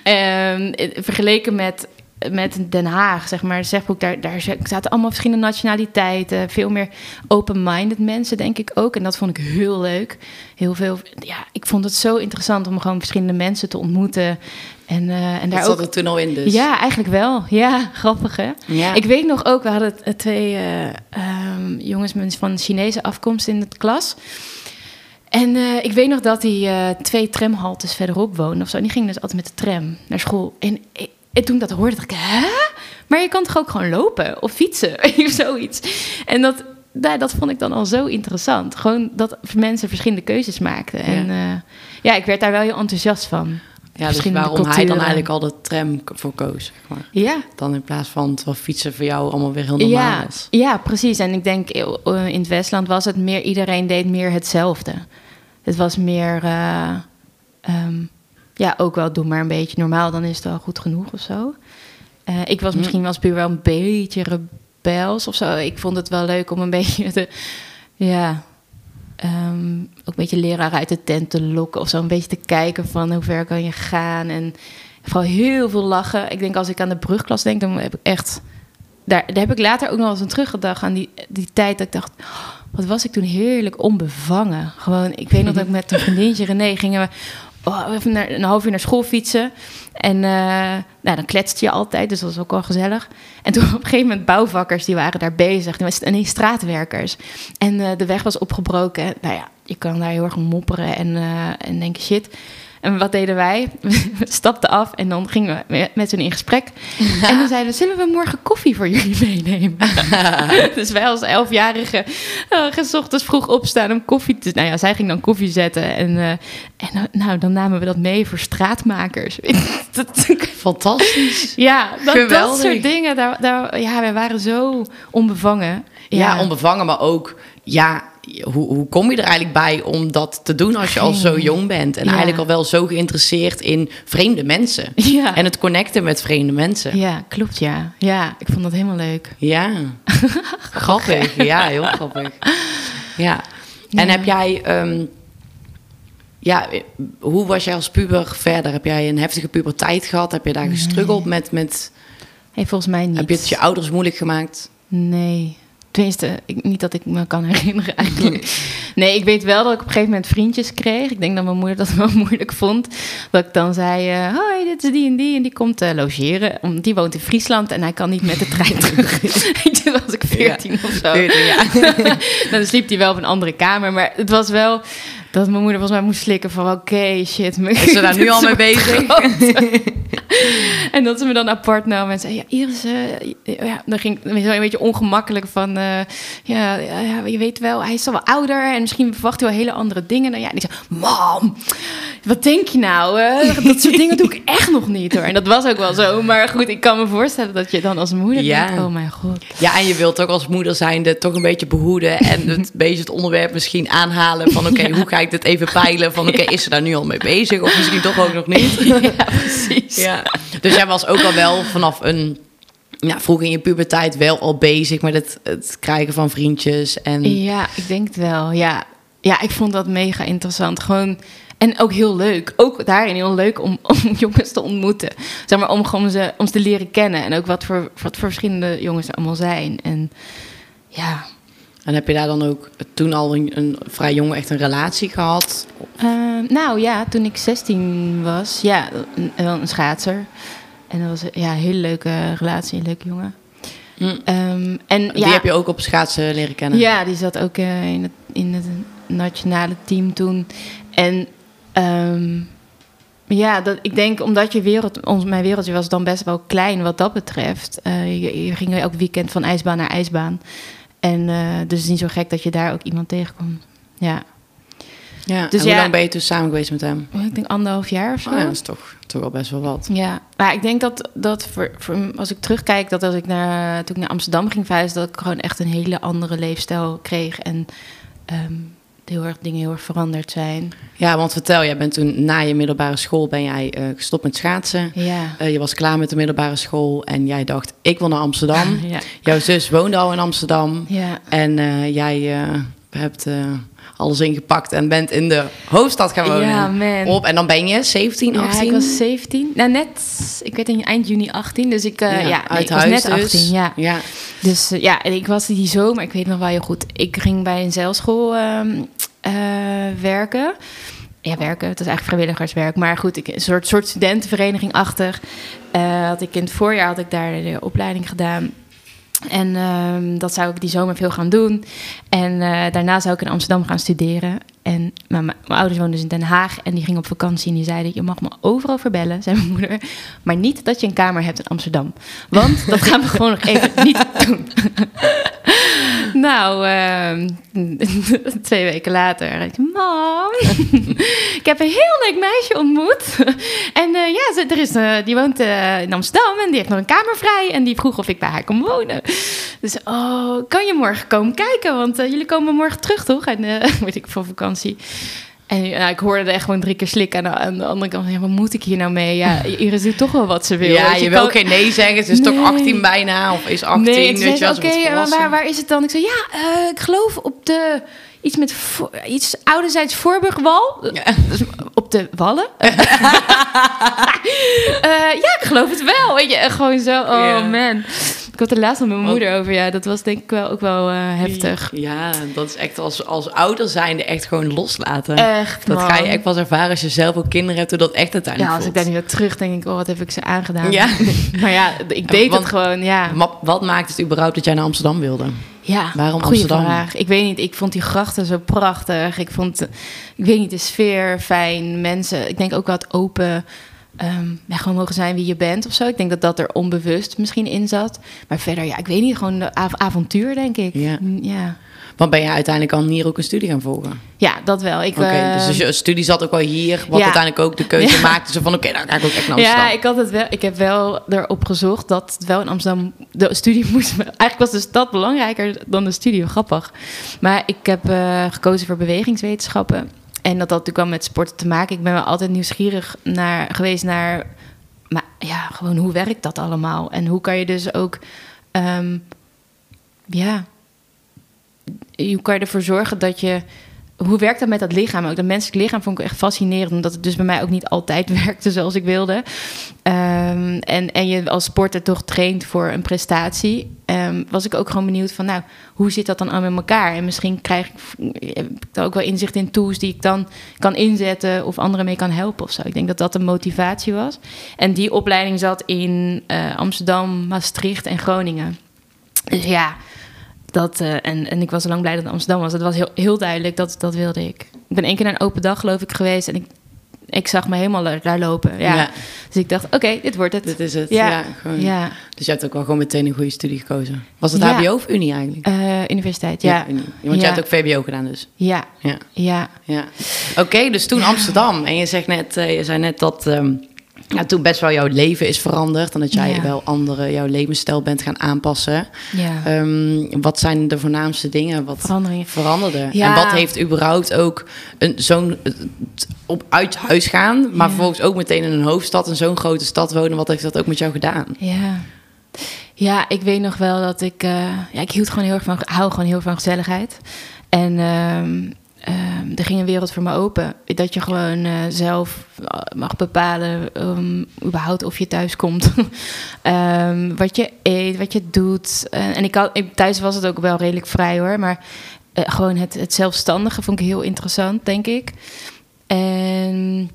Ehm, vergeleken met, met Den Haag, zeg maar. Zegbroek, daar, daar zaten allemaal verschillende nationaliteiten. Veel meer open-minded mensen, denk ik ook. En dat vond ik heel leuk. Heel veel, ja, ik vond het zo interessant om gewoon verschillende mensen te ontmoeten. En, eh, en dat daar zat ook... er toen al in dus. Ja, eigenlijk wel. Ja, grappig hè? Ja. Ik weet nog ook, we hadden eh, twee eh, ehm, jongens van Chinese afkomst in de klas. En ik weet nog dat die eh, twee tramhaltes verderop woonden of zo. En die gingen dus altijd met de tram naar school. En, ik- en toen ik dat hoorde, dacht ik, hè? Maar je kan toch ook gewoon lopen of fietsen of zoiets. En dat, nou, dat vond ik dan al zo interessant. Gewoon dat mensen verschillende keuzes maakten. En ja. ja, ik werd daar wel heel enthousiast van. Ja, dus waarom hij dan eigenlijk al de tram voor koos, zeg maar. Ja, Dan in plaats van terwijl fietsen voor jou allemaal weer heel normaal ja, was. ja, precies. En ik denk eh, in het Westland was het meer, iedereen deed meer hetzelfde. Het was meer, eh, ehm, ja, ook wel doe maar een beetje normaal, dan is het wel goed genoeg of zo. Eh, ik was Hm. misschien als puur wel een beetje rebels of zo. Ik vond het wel leuk om een beetje te, ja, ehm, ook een beetje leraar uit de tent te lokken of zo. Een beetje te kijken van hoe ver kan je gaan. En vooral heel veel lachen. Ik denk als ik aan de brugklas denk, dan heb ik echt... Daar, daar heb ik later ook nog eens aan teruggedacht aan die, die tijd dat ik dacht... "Oh, wat was ik toen heerlijk onbevangen. Gewoon, ik weet nog dat ik met een vriendinnetje René gingen we... Oh, even naar, een half uur naar school fietsen. En eh, nou, dan kletste je altijd, dus dat was ook wel gezellig. En toen op een gegeven moment bouwvakkers, die waren daar bezig. Die was- Nee, straatwerkers. En eh, de weg was opgebroken. Nou ja, je kan daar heel erg mopperen en, eh, en denken shit. En wat deden wij? We stapten af en dan gingen we met- hun in gesprek. En dan zeiden we, zullen we morgen koffie voor jullie meenemen? dus wij als elfjarige uh, gaan 's ochtends vroeg opstaan om koffie te... Nou ja, zij ging dan koffie zetten. En, eh, en eh, nou, dan namen we dat mee voor straatmakers. Fantastisch. ja, dat, dat soort dingen. Daar, daar, ja, wij waren zo onbevangen. Ja, onbevangen, maar ook, ja, hoe, hoe kom je er eigenlijk bij om dat te doen als je al zo jong bent? En Ja. eigenlijk al wel zo geïnteresseerd in vreemde mensen. Ja. En het connecten met vreemde mensen. Ja, klopt, ja. Ja, ik vond dat helemaal leuk. Ja, grappig. Ja, heel grappig. Ja. En Ja. heb jij, ehm, ja, hoe was jij als puber verder? Heb jij een heftige puberteit gehad? Heb je daar gestruggeld met, met Nee, volgens mij niet. heb je het je ouders moeilijk gemaakt? Nee. Tenminste, ik, niet dat ik me kan herinneren eigenlijk. Nee, ik weet wel dat ik op een gegeven moment vriendjes kreeg. Ik denk dat mijn moeder dat wel moeilijk vond. Dat ik dan zei, eh, hoi, dit is die en die. En die komt eh, logeren. Om- Die woont in Friesland en hij kan niet met de trein terug. Toen was ik veertien of zo. Ja. dan sliep hij wel op een andere kamer. Maar het was wel dat mijn moeder volgens mij moest slikken van... Oké, shit. Is ze daar nu al mee bezig? en dat ze me dan apart nam en zei: Ja, Iris, eh, ja, dan ging het een beetje ongemakkelijk van: eh, ja, ja, je weet wel, hij is al wel ouder en misschien verwacht hij wel hele andere dingen. Dan ja, en ik zei: Mam, wat denk je nou? dat soort dingen doe ik echt nog niet hoor. En dat was ook wel zo. Maar goed, ik kan me voorstellen dat je dan als moeder Ja. denkt: Oh mijn god. Ja, en je wilt ook als moeder zijnde toch een beetje behoeden en het beetje het onderwerp misschien aanhalen van oké, hoe ga ik dit even peilen van oké, is ze daar nu al mee bezig of misschien toch ook nog niet? Ja, precies. Ja. Dus jij was ook al wel vanaf een ja, vroeg in je puberteit wel al bezig met het, krijgen van vriendjes en Ja, ik denk het wel. Ja. ja, ik vond dat mega interessant. Gewoon. En ook heel leuk. Ook daarin heel leuk om, om jongens te ontmoeten. Zeg maar, om, gewoon ze, om ze te leren kennen. En ook wat voor, wat voor verschillende jongens er allemaal zijn. En ja. En heb je daar dan ook toen al een, een vrij jong echt een relatie gehad? Eh, nou ja, toen ik 16 was, ja, wel een schaatser. En dat was ja, een hele leuke relatie, een leuke jongen. Hm. Ehm, en, Die ja, heb je ook op schaatsen leren kennen? Ja, die zat ook eh, in, het, in het nationale team toen. En ehm, ja, dat, ik denk omdat je wereld, ons, mijn wereldje was dan best wel klein wat dat betreft. Eh, je, je ging elk weekend van ijsbaan naar ijsbaan. En eh, dus het is niet zo gek dat je daar ook iemand tegenkomt. Ja, Ja, Dus en hoe ja- lang ben je toen samen geweest met hem? ik denk anderhalf jaar of zo. Oh ja, dat is toch, toch wel best wel wat. Ja, maar ik denk dat, dat voor, voor, als ik terugkijk, dat als ik naar, toen ik naar Amsterdam ging verhuizen, dat ik gewoon echt een hele andere leefstijl kreeg. En ehm, heel erg, dingen heel erg veranderd zijn. Ja, want vertel, jij bent toen na je middelbare school ben jij eh, gestopt met schaatsen. Ja. Eh, je was klaar met de middelbare school en jij dacht, ik wil naar Amsterdam. Ja. Jouw zus woonde al in Amsterdam. Ja. En eh, jij hebt alles ingepakt en bent in de hoofdstad gaan wonen. Ja, man. Op, en dan ben je 17, Ja, 18? ik was 17. Nou, net, ik werd in eind juni 18, dus ik, eh, ja, nee, ik was net 18. Ja. ja. Dus ja, en ik was die zomer, ik weet nog wel heel goed. Ik ging bij een zeilschool ehm, eh, werken. Ja, werken, het is eigenlijk vrijwilligerswerk. Maar goed, ik, een soort, soort studentenvereniging achter. Eh, had ik in het voorjaar had ik daar de opleiding gedaan. En ehm, dat zou ik die zomer veel gaan doen. En eh, daarna zou ik in Amsterdam gaan studeren. En mijn, mijn ouders woonden dus in Den Haag en die gingen op vakantie. En die zeiden, je mag me overal verbellen, zei mijn moeder. Maar niet dat je een kamer hebt in Amsterdam. Want dat gaan we gewoon nog even niet doen. nou, ehm, twee weken later. ik, Mam, ik heb een heel leuk meisje ontmoet. en eh, ja, ze, er is, eh, die woont eh, in Amsterdam en die heeft nog een kamer vrij. En die vroeg of ik bij haar kon wonen. Dus, oh, kan je morgen komen kijken? Want jullie komen morgen terug, toch? En weet ik, voor vakantie. En nou, ik hoorde er echt gewoon drie keer slikken. En aan de andere kant, ja, wat moet ik hier nou mee? Ja, Iris doet toch wel wat ze wil. Ja, je wil kan- geen nee zeggen. Ze is toch Nee. 18 bijna, of is 18, Nee, weet je oké, eh, waar, waar is het dan? Ik zei, ja, eh, ik geloof op de... Iets met vo- iets ouderzijds Voorburgwal. Ja. Op de Wallen. Eh, ja, ik geloof het wel. Weet je, gewoon zo. Oh Ja. man. Ik had er laatst met mijn moeder over. Ja, dat was denk ik wel ook wel eh, heftig. Ja, dat is echt als, als ouder zijnde echt gewoon loslaten. Echt, dat ga je echt pas ervaren als je zelf ook kinderen hebt, hoe dat echt uiteindelijk Ja, als ik daar nu weer terug denk, ik, oh, wat heb ik ze aangedaan. Ja. maar ja, ik deed Want- het gewoon, ja. Wat, maakt het überhaupt dat jij naar Amsterdam wilde? Ja, Waarom Amsterdam? vraag. Ik weet niet, ik vond die grachten zo prachtig. Ik vond, ik weet niet, de sfeer fijn. Mensen, ik denk ook wat open. Ehm, ja, gewoon mogen zijn wie je bent of zo. Ik denk dat dat er onbewust misschien in zat. Maar verder, ja, ik weet niet, gewoon de av- avontuur, denk ik. Ja. Mm, ja. Want ben je uiteindelijk al hier ook een studie gaan volgen? Ja, dat wel. Ik, Oké, eh, dus je studie zat ook wel hier, wat ja. uiteindelijk ook de keuze Ja. maakte. Zo van, oké, dan ga ik ook echt naar Amsterdam. Ja, ik had het wel. Ik heb wel erop gezocht dat het wel in Amsterdam de studie moest. Eigenlijk was de stad belangrijker dan de studie. Grappig. Maar ik heb eh, gekozen voor bewegingswetenschappen. En dat had natuurlijk wel met sporten te maken. Ik ben wel altijd nieuwsgierig naar, geweest naar. Maar ja, gewoon hoe werkt dat allemaal? En hoe kan je dus ook. ehm, ja. Hoe kan je ervoor zorgen dat je hoe werkt dat met dat lichaam ook? Dat menselijk lichaam vond ik echt fascinerend, omdat het dus bij mij ook niet altijd werkte zoals ik wilde. Ehm, en, en je als sporter toch traint voor een prestatie, ehm, was ik ook gewoon benieuwd van, nou, hoe zit dat dan allemaal in elkaar? En misschien krijg ik, heb daar ook wel inzicht in tools die ik dan kan inzetten of anderen mee kan helpen of zo. Ik denk dat dat een motivatie was. En die opleiding zat in eh, Amsterdam, Maastricht en Groningen. Dus ja, dat, eh, en, en ik was al lang blij dat het Amsterdam was. Het was heel, heel duidelijk, dat, dat wilde ik. Ik ben één keer naar een open dag, geloof ik, geweest. En ik ik zag me helemaal daar lopen. Ja. Ja. Dus ik dacht, oké, dit wordt het. Dit is het. Ja. Ja. Dus je hebt ook wel gewoon meteen een goede studie gekozen. Was het. HBO of Unie eigenlijk? Eh, universiteit, ja. Unie. Want je hebt ook VBO gedaan dus. Ja, Ja. ja. ja. Oké, dus toen Amsterdam. En je, zegt net, eh, je zei net dat ehm, ja, toen best wel jouw leven is veranderd. En dat jij Ja. wel andere, jouw levensstijl bent gaan aanpassen. ja. Ehm, wat zijn de voornaamste dingen wat Veranderingen. veranderde? Ja. En wat heeft überhaupt ook een, zo'n eh, op uit huis gaan, maar vervolgens ook meteen in een hoofdstad, in zo'n grote stad wonen, wat heeft dat ook met jou gedaan? Ja. Ja, ik weet nog wel dat ik... eh, ja, ik hield gewoon heel erg van... hou gewoon heel erg van gezelligheid. En ehm, ehm, er ging een wereld voor me open. Dat je gewoon eh, zelf eh, mag bepalen... ehm, überhaupt of je thuis komt. Ehm, wat je eet, wat je doet. En ik had, thuis was het ook wel redelijk vrij hoor. Maar eh, gewoon het, het zelfstandige vond ik heel interessant, denk ik. En...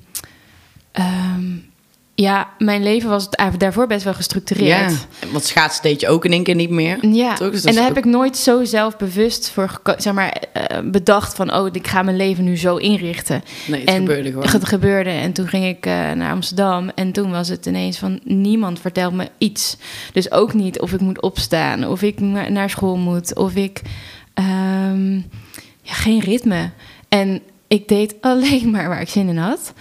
ja, mijn leven was daarvoor best wel gestructureerd. Ja, want schaatsen deed je ook in één keer niet meer. Ja, Toch? Dus en daar ook- heb ik nooit zo zelfbewust voor zeg maar, eh, bedacht van... oh, ik ga mijn leven nu zo inrichten. Nee, het en gebeurde gewoon. Het gebeurde en toen ging ik eh, naar Amsterdam... en toen was het ineens van niemand vertelt me iets. Dus ook niet of ik moet opstaan, of ik na- naar school moet... of ik... ehm, ja, geen ritme. En ik deed alleen maar waar ik zin in had.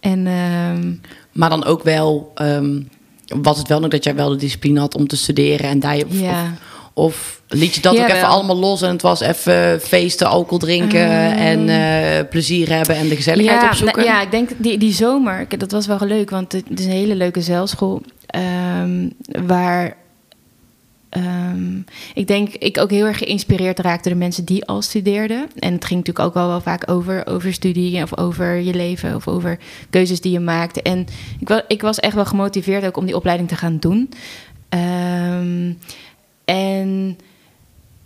En ehm, Maar dan ook wel, ehm, was het wel nog dat jij wel de discipline had om te studeren en daar je, of, ja... of liet je dat ook even allemaal los en het was even feesten, alcohol drinken en eh, plezier hebben en de gezelligheid ja, opzoeken? nou, ja, ik denk die, die zomer, dat was wel leuk, want het is een hele leuke zeilschool. ehm, waar ehm, ik denk ik ook heel erg geïnspireerd raakte door de mensen die al studeerden. En het ging natuurlijk ook wel, wel vaak over, over studie of over je leven of over keuzes die je maakt. En ik, wa, ik was echt wel gemotiveerd ook om die opleiding te gaan doen. Ehm, en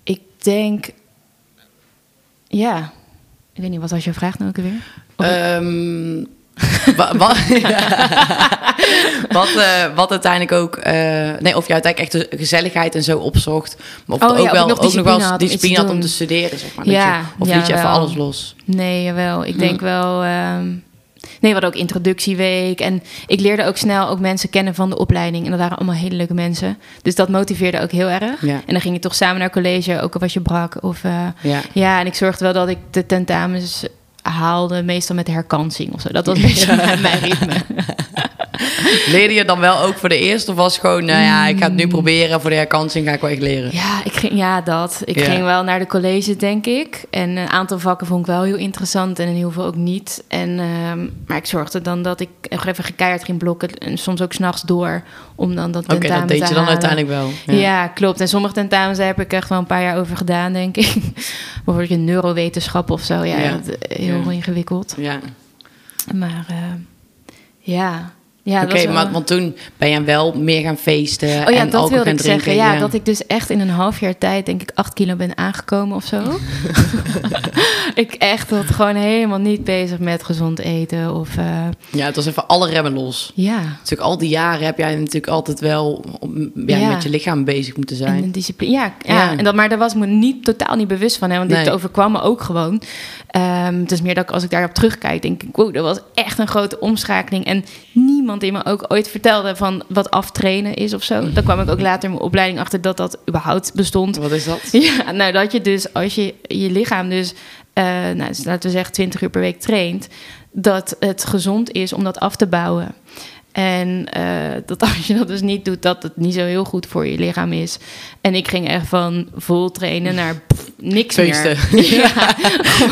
ik denk, ja, ik weet niet, wat was je vraag nou ook weer? Of- Ehm, wa- wa- wat, eh, wat uiteindelijk ook... eh, nee, of je uiteindelijk echt de gezelligheid en zo opzocht. Maar of Oh ja, ook wel, ik nog ook nog wel discipline had om discipline te had om doen. te studeren, zeg maar. Ja, je, of liet je even alles los? Nee, jawel. Ik denk wel. ehm, nee, we hadden ook introductieweek. En ik leerde ook snel ook mensen kennen van de opleiding. En dat waren allemaal hele leuke mensen. Dus dat motiveerde ook heel erg. En dan ging je toch samen naar college, ook al was je brak. Of, Ja. ja, en ik zorgde wel dat ik de tentamens haalde, meestal met herkansing of zo. Dat was mijn, mijn ritme. Leerde je dan wel ook voor de eerste? Of was gewoon, nou ja, ik ga het nu proberen. Voor de herkansing ga ik wel echt leren. Ja, ik ging, ja, dat. Ik Ja. ging wel naar de college, denk ik. En een aantal vakken vond ik wel heel interessant en heel veel ook niet. En, ehm, maar ik zorgde dan dat ik even gekeerd ging blokken. En soms ook s'nachts door, om dan dat Oké, tentamen dat deed je dan halen. uiteindelijk wel. Ja. klopt. En sommige tentamens daar heb ik echt wel een paar jaar over gedaan, denk ik. Bijvoorbeeld je neurowetenschap of zo. Ja, eh, heel ingewikkeld. ja. Maar eh, ja... ja Oké, maar want toen ben je wel meer gaan feesten Oh ja, en dat wilde gaan ik drinken. zeggen. Ja, dat ik dus echt in een half jaar tijd, denk ik, acht kilo ben aangekomen of zo. ik echt was gewoon helemaal niet bezig met gezond eten of... eh, Ja, het was even alle remmen los. ja, Natuurlijk al die jaren heb jij natuurlijk altijd wel om- ja, Ja. met je lichaam bezig moeten en zijn. een discipline. Ja, ja. Ja. En dat, maar daar was me niet, totaal niet bewust van. Hè, want dit overkwam me ook gewoon. Ehm, het is meer dat ik, als ik daarop terugkijk, denk ik... Wow, dat was echt een grote omschakeling. En niemand die me ook ooit vertelde van wat aftrainen is of zo. Dan kwam ik ook later in mijn opleiding achter dat dat überhaupt bestond. Wat is dat? Ja, nou dat je dus als je je lichaam dus, eh, nou, dus laten we zeggen 20 uur per week traint, dat het gezond is om dat af te bouwen. En eh, dat als je dat dus niet doet, dat het niet zo heel goed voor je lichaam is. En ik ging echt van vol trainen naar pff, niks Feesten. meer. Ja,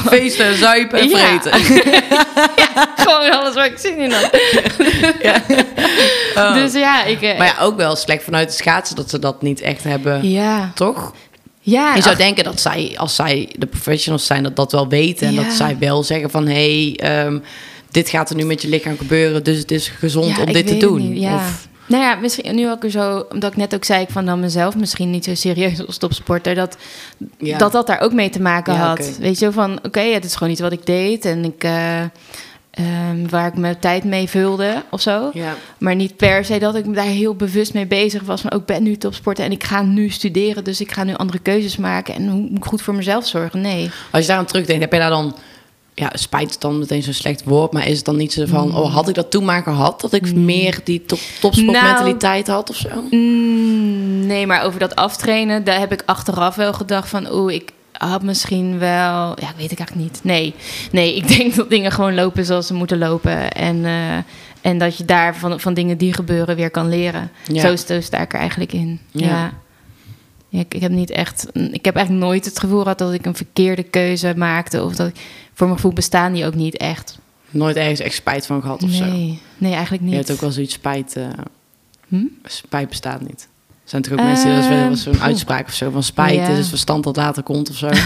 Feesten, zuipen en Ja. vreten. gewoon alles waar ik zin in had. Oh. Dus ja, ik... eh, Maar ja, ook wel slecht vanuit de schaatsen dat ze dat niet echt hebben. ja, Toch? Ja, Je zou ach, denken dat zij, als zij de professionals zijn, dat dat wel weten. En Ja. dat zij wel zeggen van, hé, hey, ehm, dit gaat er nu met je lichaam gebeuren. Dus het is gezond Ja, om dit te doen. niet, ja. Of, Nou ja, misschien nu ook zo, omdat ik net ook zei, ik van dan mezelf misschien niet zo serieus als topsporter, dat dat, dat daar ook mee te maken had. Weet je, zo van oké, het is gewoon iets wat ik deed en ik, eh, ehm, waar ik mijn tijd mee vulde of zo. Ja. Maar niet per se dat ik daar heel bewust mee bezig was. Van ook ik ben nu topsporter en ik ga nu studeren, dus ik ga nu andere keuzes maken en hoe moet ik goed voor mezelf zorgen? Nee. Als je daar aan terugdenkt, heb je daar dan ja, spijt is dan meteen zo'n slecht woord, maar is het dan niet zo van, oh, had ik dat toen maar gehad, dat ik meer die top, topsportmentaliteit had of zo? Mm, nee, maar over dat aftrainen, daar heb ik achteraf wel gedacht van, oeh, ik had misschien wel, ja, weet ik eigenlijk niet. Nee, nee, ik denk dat dingen gewoon lopen zoals ze moeten lopen en eh, en dat je daar van, van dingen die gebeuren weer kan leren. Ja. Zo, zo sta ik er eigenlijk in. Ja. Ja. Ja, ik, ik heb niet echt. Ik heb eigenlijk nooit het gevoel gehad dat ik een verkeerde keuze maakte. Of dat ik, voor mijn gevoel bestaan die ook niet echt. Nooit ergens echt spijt van gehad of zo? Nee, nee, eigenlijk niet. Je hebt ook wel zoiets spijt, eh, Hm? spijt bestaat niet. Er zijn toch ook mensen die dat is zo'n Ehm, uitspraak of zo van spijt Ja. is het verstand dat later komt of zo.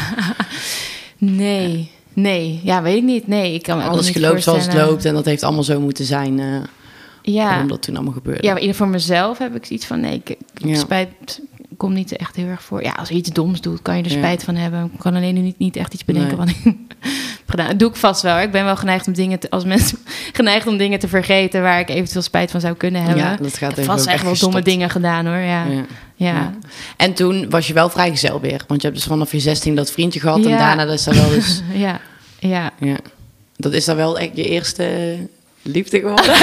Nee, nee. Ja, weet ik niet. Nee, ik kan Alles geloopt zoals het loopt en dat heeft allemaal zo moeten zijn. eh Ja. Waarom dat toen allemaal gebeurde. ja, maar ieder voor mezelf heb ik iets van... Nee, ik, Ja. spijt komt niet echt heel erg voor. Ja, als je iets doms doet, kan je er Ja. spijt van hebben. Ik kan alleen nu niet, niet echt iets bedenken Nee. wat ik gedaan. Dat doe ik vast wel. Ik ben wel geneigd om dingen te, als mensen geneigd om dingen te vergeten waar ik eventueel spijt van zou kunnen hebben. Ja, dat gaat ik heb vast echt wel domme dingen gedaan hoor. Ja, ja. En toen was je wel vrijgezel weer. Want je hebt dus vanaf je 16 dat vriendje gehad. En daarna is dat wel dus... ja. ja. ja. Dat is dan wel echt je eerste liefde geworden?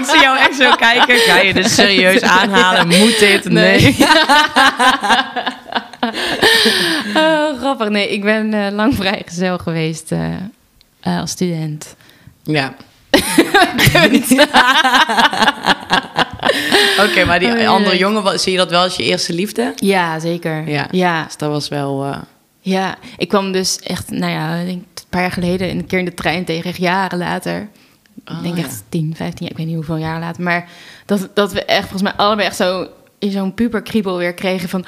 Ik zie jou echt zo kijken. Ga je dit serieus aanhalen? Moet dit? Nee. Oh, grappig. Nee, ik ben eh, lang vrijgezel geweest eh, eh, als student. Ja. Oké, maar die Oh, andere jongen, zie je dat wel als je eerste liefde? Ja, zeker. Ja. ja. Dus dat was wel... Ja, ik kwam dus echt, nou ja, ik denk een paar jaar geleden een keer in de trein tegen, echt jaren later. Oh, ik denk ja. echt 10, 15 jaar, ik weet niet hoeveel jaar later. Maar dat, dat we echt, volgens mij allebei echt zo in zo'n puberkriebel weer kregen van...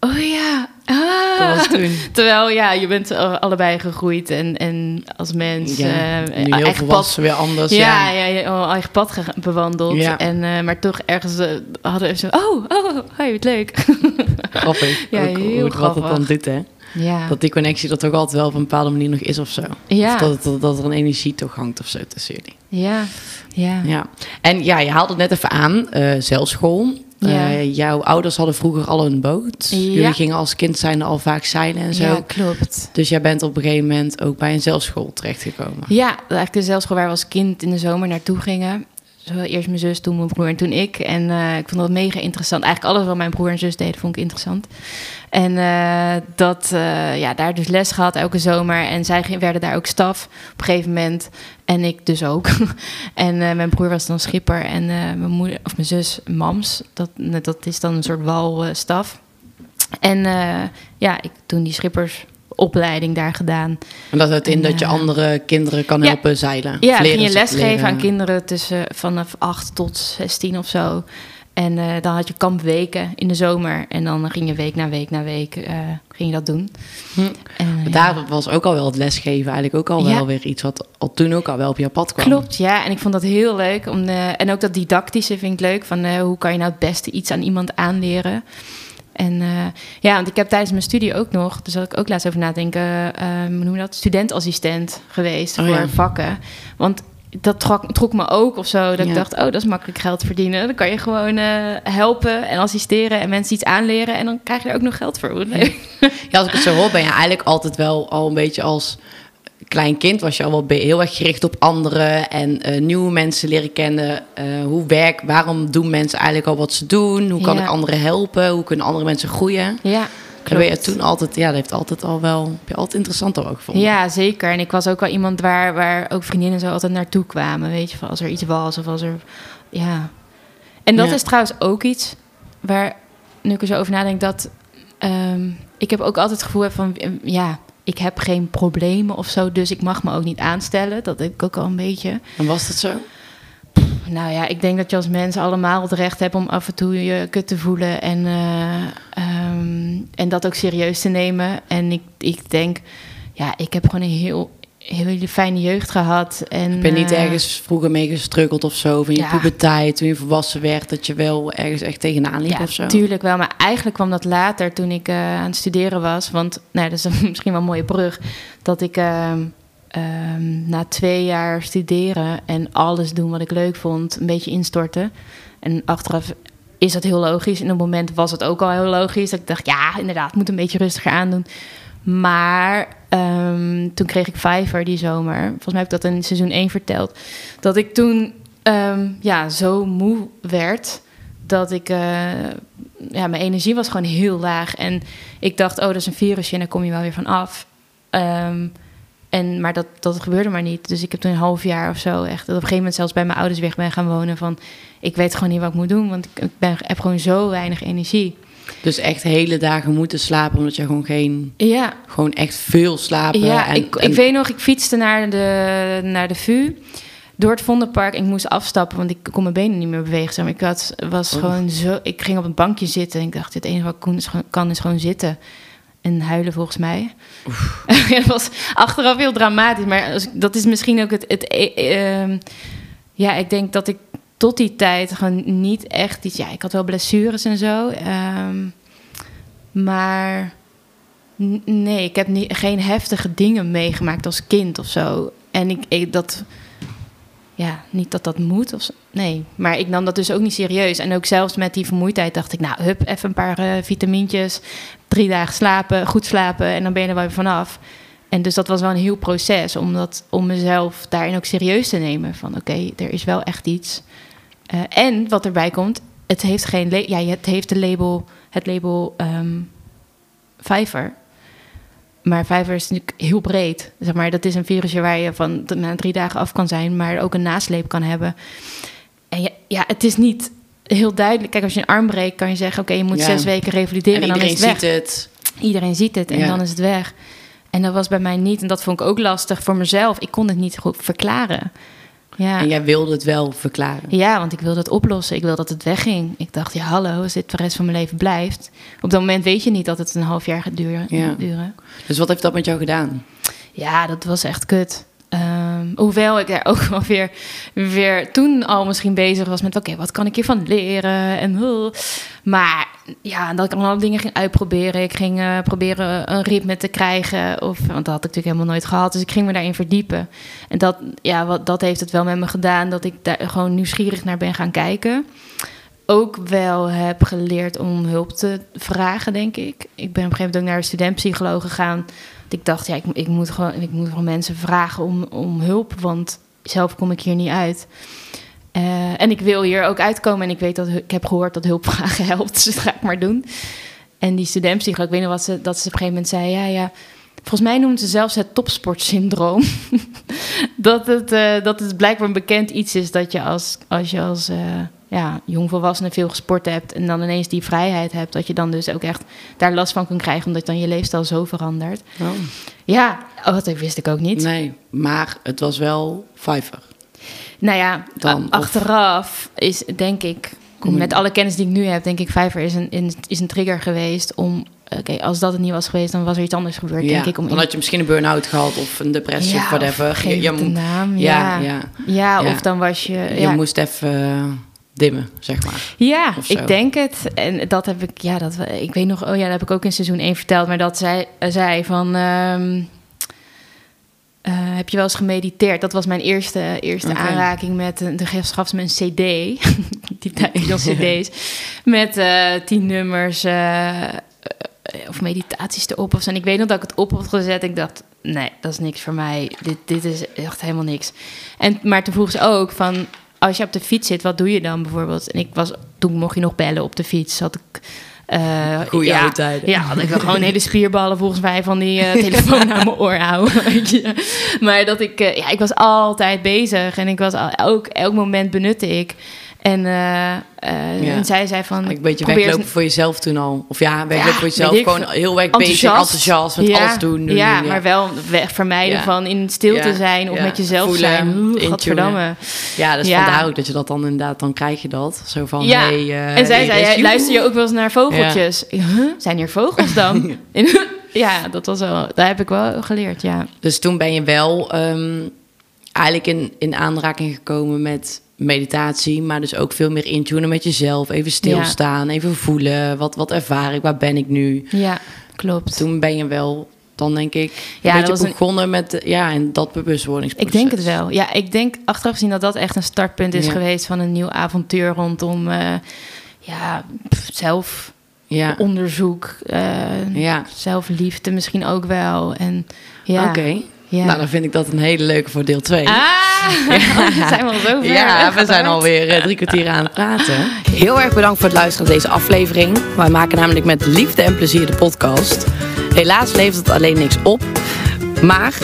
Oh ja, ah. Dat was toen. Terwijl, ja, je bent allebei gegroeid en, en als mens... ja, eh, nu heel eigen volwassen, weer anders. ja, Ja, ja, je al eigen pad bewandeld. Ja. En, eh, maar toch ergens eh, hadden we zo... Oh, oh, hoi, wat leuk. grappig. Ja, Ook heel hoe- het dan grappig. doet, hè? ja. Dat die connectie er toch altijd wel op een bepaalde manier nog is of zo. ja. Of dat, dat, dat er een energie toch hangt of zo tussen jullie. Ja, ja. Ja. En ja, je haalde het net even aan, eh zelfschool. Ja. Eh, jouw ouders hadden vroeger al een boot. Ja. Jullie gingen als kind zijn al vaak zeilen en zo. Ja, klopt. Dus jij bent op een gegeven moment ook bij een zelfschool terechtgekomen. Ja, eigenlijk de zelfschool waar we als kind in de zomer naartoe gingen. Eerst mijn zus, toen mijn broer en toen ik. En eh, ik vond dat mega interessant. Eigenlijk alles wat mijn broer en zus deden, vond ik interessant. En eh, dat, eh, ja, daar dus les gehad elke zomer. En zij werden daar ook staf op een gegeven moment. En ik dus ook. en mijn broer was dan schipper. En mijn moeder, of mijn zus, mams. Dat, dat is dan een soort walstaf. en ja, ik toen die schippersopleiding daar gedaan. En dat houdt in En, dat je eh, andere kinderen kan ja. helpen zeilen. Ja, ging je lesgeven aan kinderen tussen vanaf 8 tot 16 of zo. En eh, dan had je kampweken in de zomer. En dan ging je week na week na week eh, ging je dat doen. Hm. En, ja. Daar was ook al wel het lesgeven eigenlijk ook al Ja. wel weer iets wat al toen ook al wel op jouw pad kwam. Klopt, ja. En ik vond dat heel leuk. Om en ook dat didactische vind ik leuk. Van hoe kan je nou het beste iets aan iemand aanleren? En eh, ja, want ik heb tijdens mijn studie ook nog, dus had ik ook laatst over nadenken, eh, hoe noem je dat? Studentassistent geweest Oh, voor ja. vakken. Want dat trok, trok me ook of zo. Dat Ja. ik dacht, oh, dat is makkelijk geld verdienen. Dan kan je gewoon eh, helpen en assisteren en mensen iets aanleren. En dan krijg je er ook nog geld voor. Leuk. Ja, als ik het zo hoor, ben je eigenlijk altijd wel al een beetje als klein kind was je al wel heel erg gericht op anderen en eh, nieuwe mensen leren kennen. Eh, hoe werk, waarom doen mensen eigenlijk al wat ze doen? Hoe kan Ja. ik anderen helpen? Hoe kunnen andere mensen groeien? Ja, En ben je klopt. toen altijd, ja, dat heeft altijd al wel, heb je altijd interessanter ook gevonden. Ja, zeker. En ik was ook wel iemand waar, waar ook vriendinnen zo altijd naartoe kwamen. Weet je, van als er iets was of als er. Ja. En dat Ja. is trouwens ook iets waar, nu ik er zo over nadenk, dat. ehm, ik heb ook altijd het gevoel heb van. Ja, ik heb geen problemen of zo, dus ik mag me ook niet aanstellen. Dat heb ik ook al een beetje. En was dat zo? Nou ja, ik denk dat je als mens allemaal het recht hebt om af en toe je kut te voelen en, eh, ehm, en dat ook serieus te nemen. En ik, ik denk, ja, ik heb gewoon een heel, heel fijne jeugd gehad. En, Heb je niet eh, ergens vroeger mee gestruggeld of zo? In je Ja. puberteit, toen je volwassen werd, dat je wel ergens echt tegenaan liep Ja, of zo? tuurlijk wel. Maar eigenlijk kwam dat later toen ik eh, aan het studeren was. Want nou, dat is een- misschien wel een mooie brug. Dat ik ehm, ehm, na twee jaar studeren en alles doen wat ik leuk vond, een beetje instorten. En achteraf is dat heel logisch. In een moment was het ook al heel logisch. Dat ik dacht, ja, inderdaad, ik moet een beetje rustiger aandoen. Maar ehm, toen kreeg ik Fiverr die zomer. Volgens mij heb ik dat in seizoen 1 verteld. Dat ik toen ehm, ja, zo moe werd dat ik... eh, ja, mijn energie was gewoon heel laag. En ik dacht, oh, dat is een virusje en daar kom je wel weer van af. Ehm, en, maar dat, dat gebeurde maar niet. Dus ik heb toen een half jaar of zo echt... op een gegeven moment zelfs bij mijn ouders weg ben gaan wonen. Van, ik weet gewoon niet wat ik moet doen, want ik ben, heb gewoon zo weinig energie. Dus echt hele dagen moeten slapen, omdat je gewoon geen... Ja, Gewoon echt veel slapen. ja en, ik, en- ik weet nog, ik fietste naar de, naar de VU door het Vondelpark. Ik moest afstappen, want ik kon mijn benen niet meer bewegen. Zeg maar. Ik had, was Oh. gewoon zo... Ik ging op een bankje zitten en ik dacht, het enige wat ik kon is gewoon- kan is gewoon zitten. En huilen volgens mij. Ja, dat was achteraf heel dramatisch. Maar als, dat is misschien ook het... het eh, ehm, ja, ik denk dat ik tot die tijd gewoon niet echt iets... Ja, ik had wel blessures en zo. ehm, maar nee, ik heb niet, geen heftige dingen meegemaakt als kind of zo. En ik, ik dat... Ja, niet dat dat moet of zo. Nee, maar ik nam dat dus ook niet serieus. En ook zelfs met die vermoeidheid dacht ik... nou, hup, even een paar eh, vitamintjes. Drie dagen slapen, goed slapen... en dan ben je er wel weer vanaf. En dus dat was wel een heel proces... om, dat, om mezelf daarin ook serieus te nemen. Van oké, er is wel echt iets. Eh, en wat erbij komt... het heeft, geen la- ja, het heeft de label, het label Fiverr. Maar Fiverr is natuurlijk heel breed. Zeg maar, dat is een virusje waar je van na drie dagen af kan zijn, maar ook een nasleep kan hebben. En ja, ja het is niet heel duidelijk. Kijk, als je een arm breekt, kan je zeggen: Oké, je moet Ja. zes weken revalideren en en, dan is het weg. ziet het. Iedereen ziet het en Ja. dan is het weg. En dat was bij mij niet. En dat vond ik ook lastig voor mezelf. Ik kon het niet goed verklaren. Ja. En jij wilde het wel verklaren. Ja, want ik wilde het oplossen. Ik wilde dat het wegging. Ik dacht, ja, hallo, als dit de rest van mijn leven blijft. Op dat moment weet je niet dat het een half jaar gaat duren. Ja. duren. Dus wat heeft dat met jou gedaan? Ja, dat was echt kut. Ehm, hoewel ik daar ook wel weer, weer toen al misschien bezig was met... oké, wat kan ik hiervan leren? En, uh, maar ja, dat ik allemaal dingen ging uitproberen. Ik ging eh, proberen een ritme te krijgen. Of, want dat had ik natuurlijk helemaal nooit gehad. Dus ik ging me daarin verdiepen. En dat, ja, wat, dat heeft het wel met me gedaan... dat ik daar gewoon nieuwsgierig naar ben gaan kijken ook wel heb geleerd om hulp te vragen, denk ik. Ik ben op een gegeven moment ook naar een studentpsycholoog gegaan. Ik dacht, ja, ik, ik, moet gewoon, ik moet gewoon mensen vragen om, om hulp, want zelf kom ik hier niet uit. Eh, en ik wil hier ook uitkomen en ik weet dat ik heb gehoord dat hulpvragen helpt, dus dat ga ik maar doen. En die studentpsycholoog, ik weet nog wat ze, dat ze op een gegeven moment zei, ja, ja. Volgens mij noemt ze zelfs het topsportsyndroom. dat, het, eh, dat het blijkbaar een bekend iets is dat je als, als je als eh, ja, jongvolwassene veel gesport hebt en dan ineens die vrijheid hebt, dat je dan dus ook echt daar last van kunt krijgen, omdat dan je leefstijl zo verandert. Ja, oh, dat wist ik ook niet. Nee, maar het was wel Fiverr. Nou ja, Dan, a- of- achteraf is denk ik, met alle kennis die ik nu heb, denk ik, Fiverr is een, is een trigger geweest om, oké, als dat het niet was geweest, dan was er iets anders gebeurd, Ja, denk ik. Om dan had je misschien een burn-out gehad of een depressie of whatever. Je, je, naam, ja, ja. ja. Ja, of dan was je... je moest even dimmen, zeg maar. Ja, ik denk het. En dat heb ik, ja, dat, ik weet nog, oh ja, dat heb ik ook in seizoen 1 verteld, maar dat zij zei van. ehm, eh, heb je wel eens gemediteerd? Dat was mijn eerste, eerste aanraking met. De gaf gaf ze me een CD. Die tijd nog CD's. Met eh, tien nummers. eh, eh, of meditaties erop of zo. En ik weet nog dat ik het op had gezet. Ik dacht, nee, dat is niks voor mij. Dit, dit is echt helemaal niks. En, maar toen vroeg ze ook van... Als je op de fiets zit, wat doe je dan bijvoorbeeld? En ik was, toen mocht je nog bellen op de fiets. Had ik... Goeie ja, oude tijden. Ja, had ik wel gewoon hele spierballen volgens mij van die eh, telefoon aan mijn oor houden. Maar dat ik, eh, ja, ik was altijd bezig en ik was al, ook elk moment benutte ik. En, eh, Ja. en zij zei van. Een beetje weglopen voor jezelf toen al. Of ja, weglopen Ja, voor jezelf. Gewoon veel. heel erg bezig, enthousiast met Ja, alles doen. doen, ja, maar wel weg vermijden van in stilte zijn of met jezelf Voelen, zijn. Oeh, intunen. Gadverdamme. Ja, dus Ja. vandaar ook dat je dat dan inderdaad, dan krijg je dat. Zo van, Ja, hey, eh, en zij hey, zei, rescue. "Jij- luister je ook wel eens naar vogeltjes? Huh? Zijn hier vogels dan? ja, dat was wel, daar heb ik wel geleerd, ja. Dus toen ben je wel ehm, eigenlijk in, in aanraking gekomen met meditatie, maar dus ook veel meer intunen met jezelf. Even stilstaan, even voelen. Wat, wat ervaar ik? Waar ben ik nu? Ja, klopt. Toen ben je wel, dan denk ik, Ja, dat een- begonnen met ja, en dat bewustwordingsproces. Ik denk het wel. Ja, ik denk achteraf gezien dat dat echt een startpunt is Ja. geweest van een nieuw avontuur rondom eh, ja, zelf Ja. onderzoek, eh, Ja. zelfliefde misschien ook wel. En ja. Oké. Ja. Nou, dan vind ik dat een hele leuke voor deel 2. Ah, we zijn wel zo ver. Ja, we zijn alweer eh, drie kwartier aan het praten. Heel erg bedankt voor het luisteren naar deze aflevering. Wij maken namelijk met liefde en plezier de podcast. Helaas levert het alleen niks op. Maar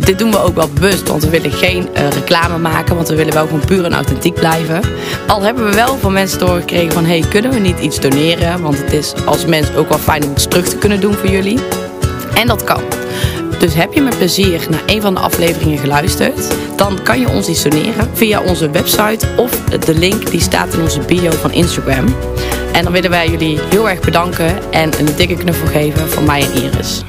dit doen we ook wel bewust, want we willen geen eh, reclame maken. Want we willen wel gewoon puur en authentiek blijven. Al hebben we wel van mensen doorgekregen van... hey, kunnen we niet iets doneren? Want het is als mens ook wel fijn om iets terug te kunnen doen voor jullie. En dat kan. Dus heb je met plezier naar een van de afleveringen geluisterd, dan kan je ons iets doneren via onze website of de link die staat in onze bio van Instagram. En dan willen wij jullie heel erg bedanken en een dikke knuffel geven van mij en Iris.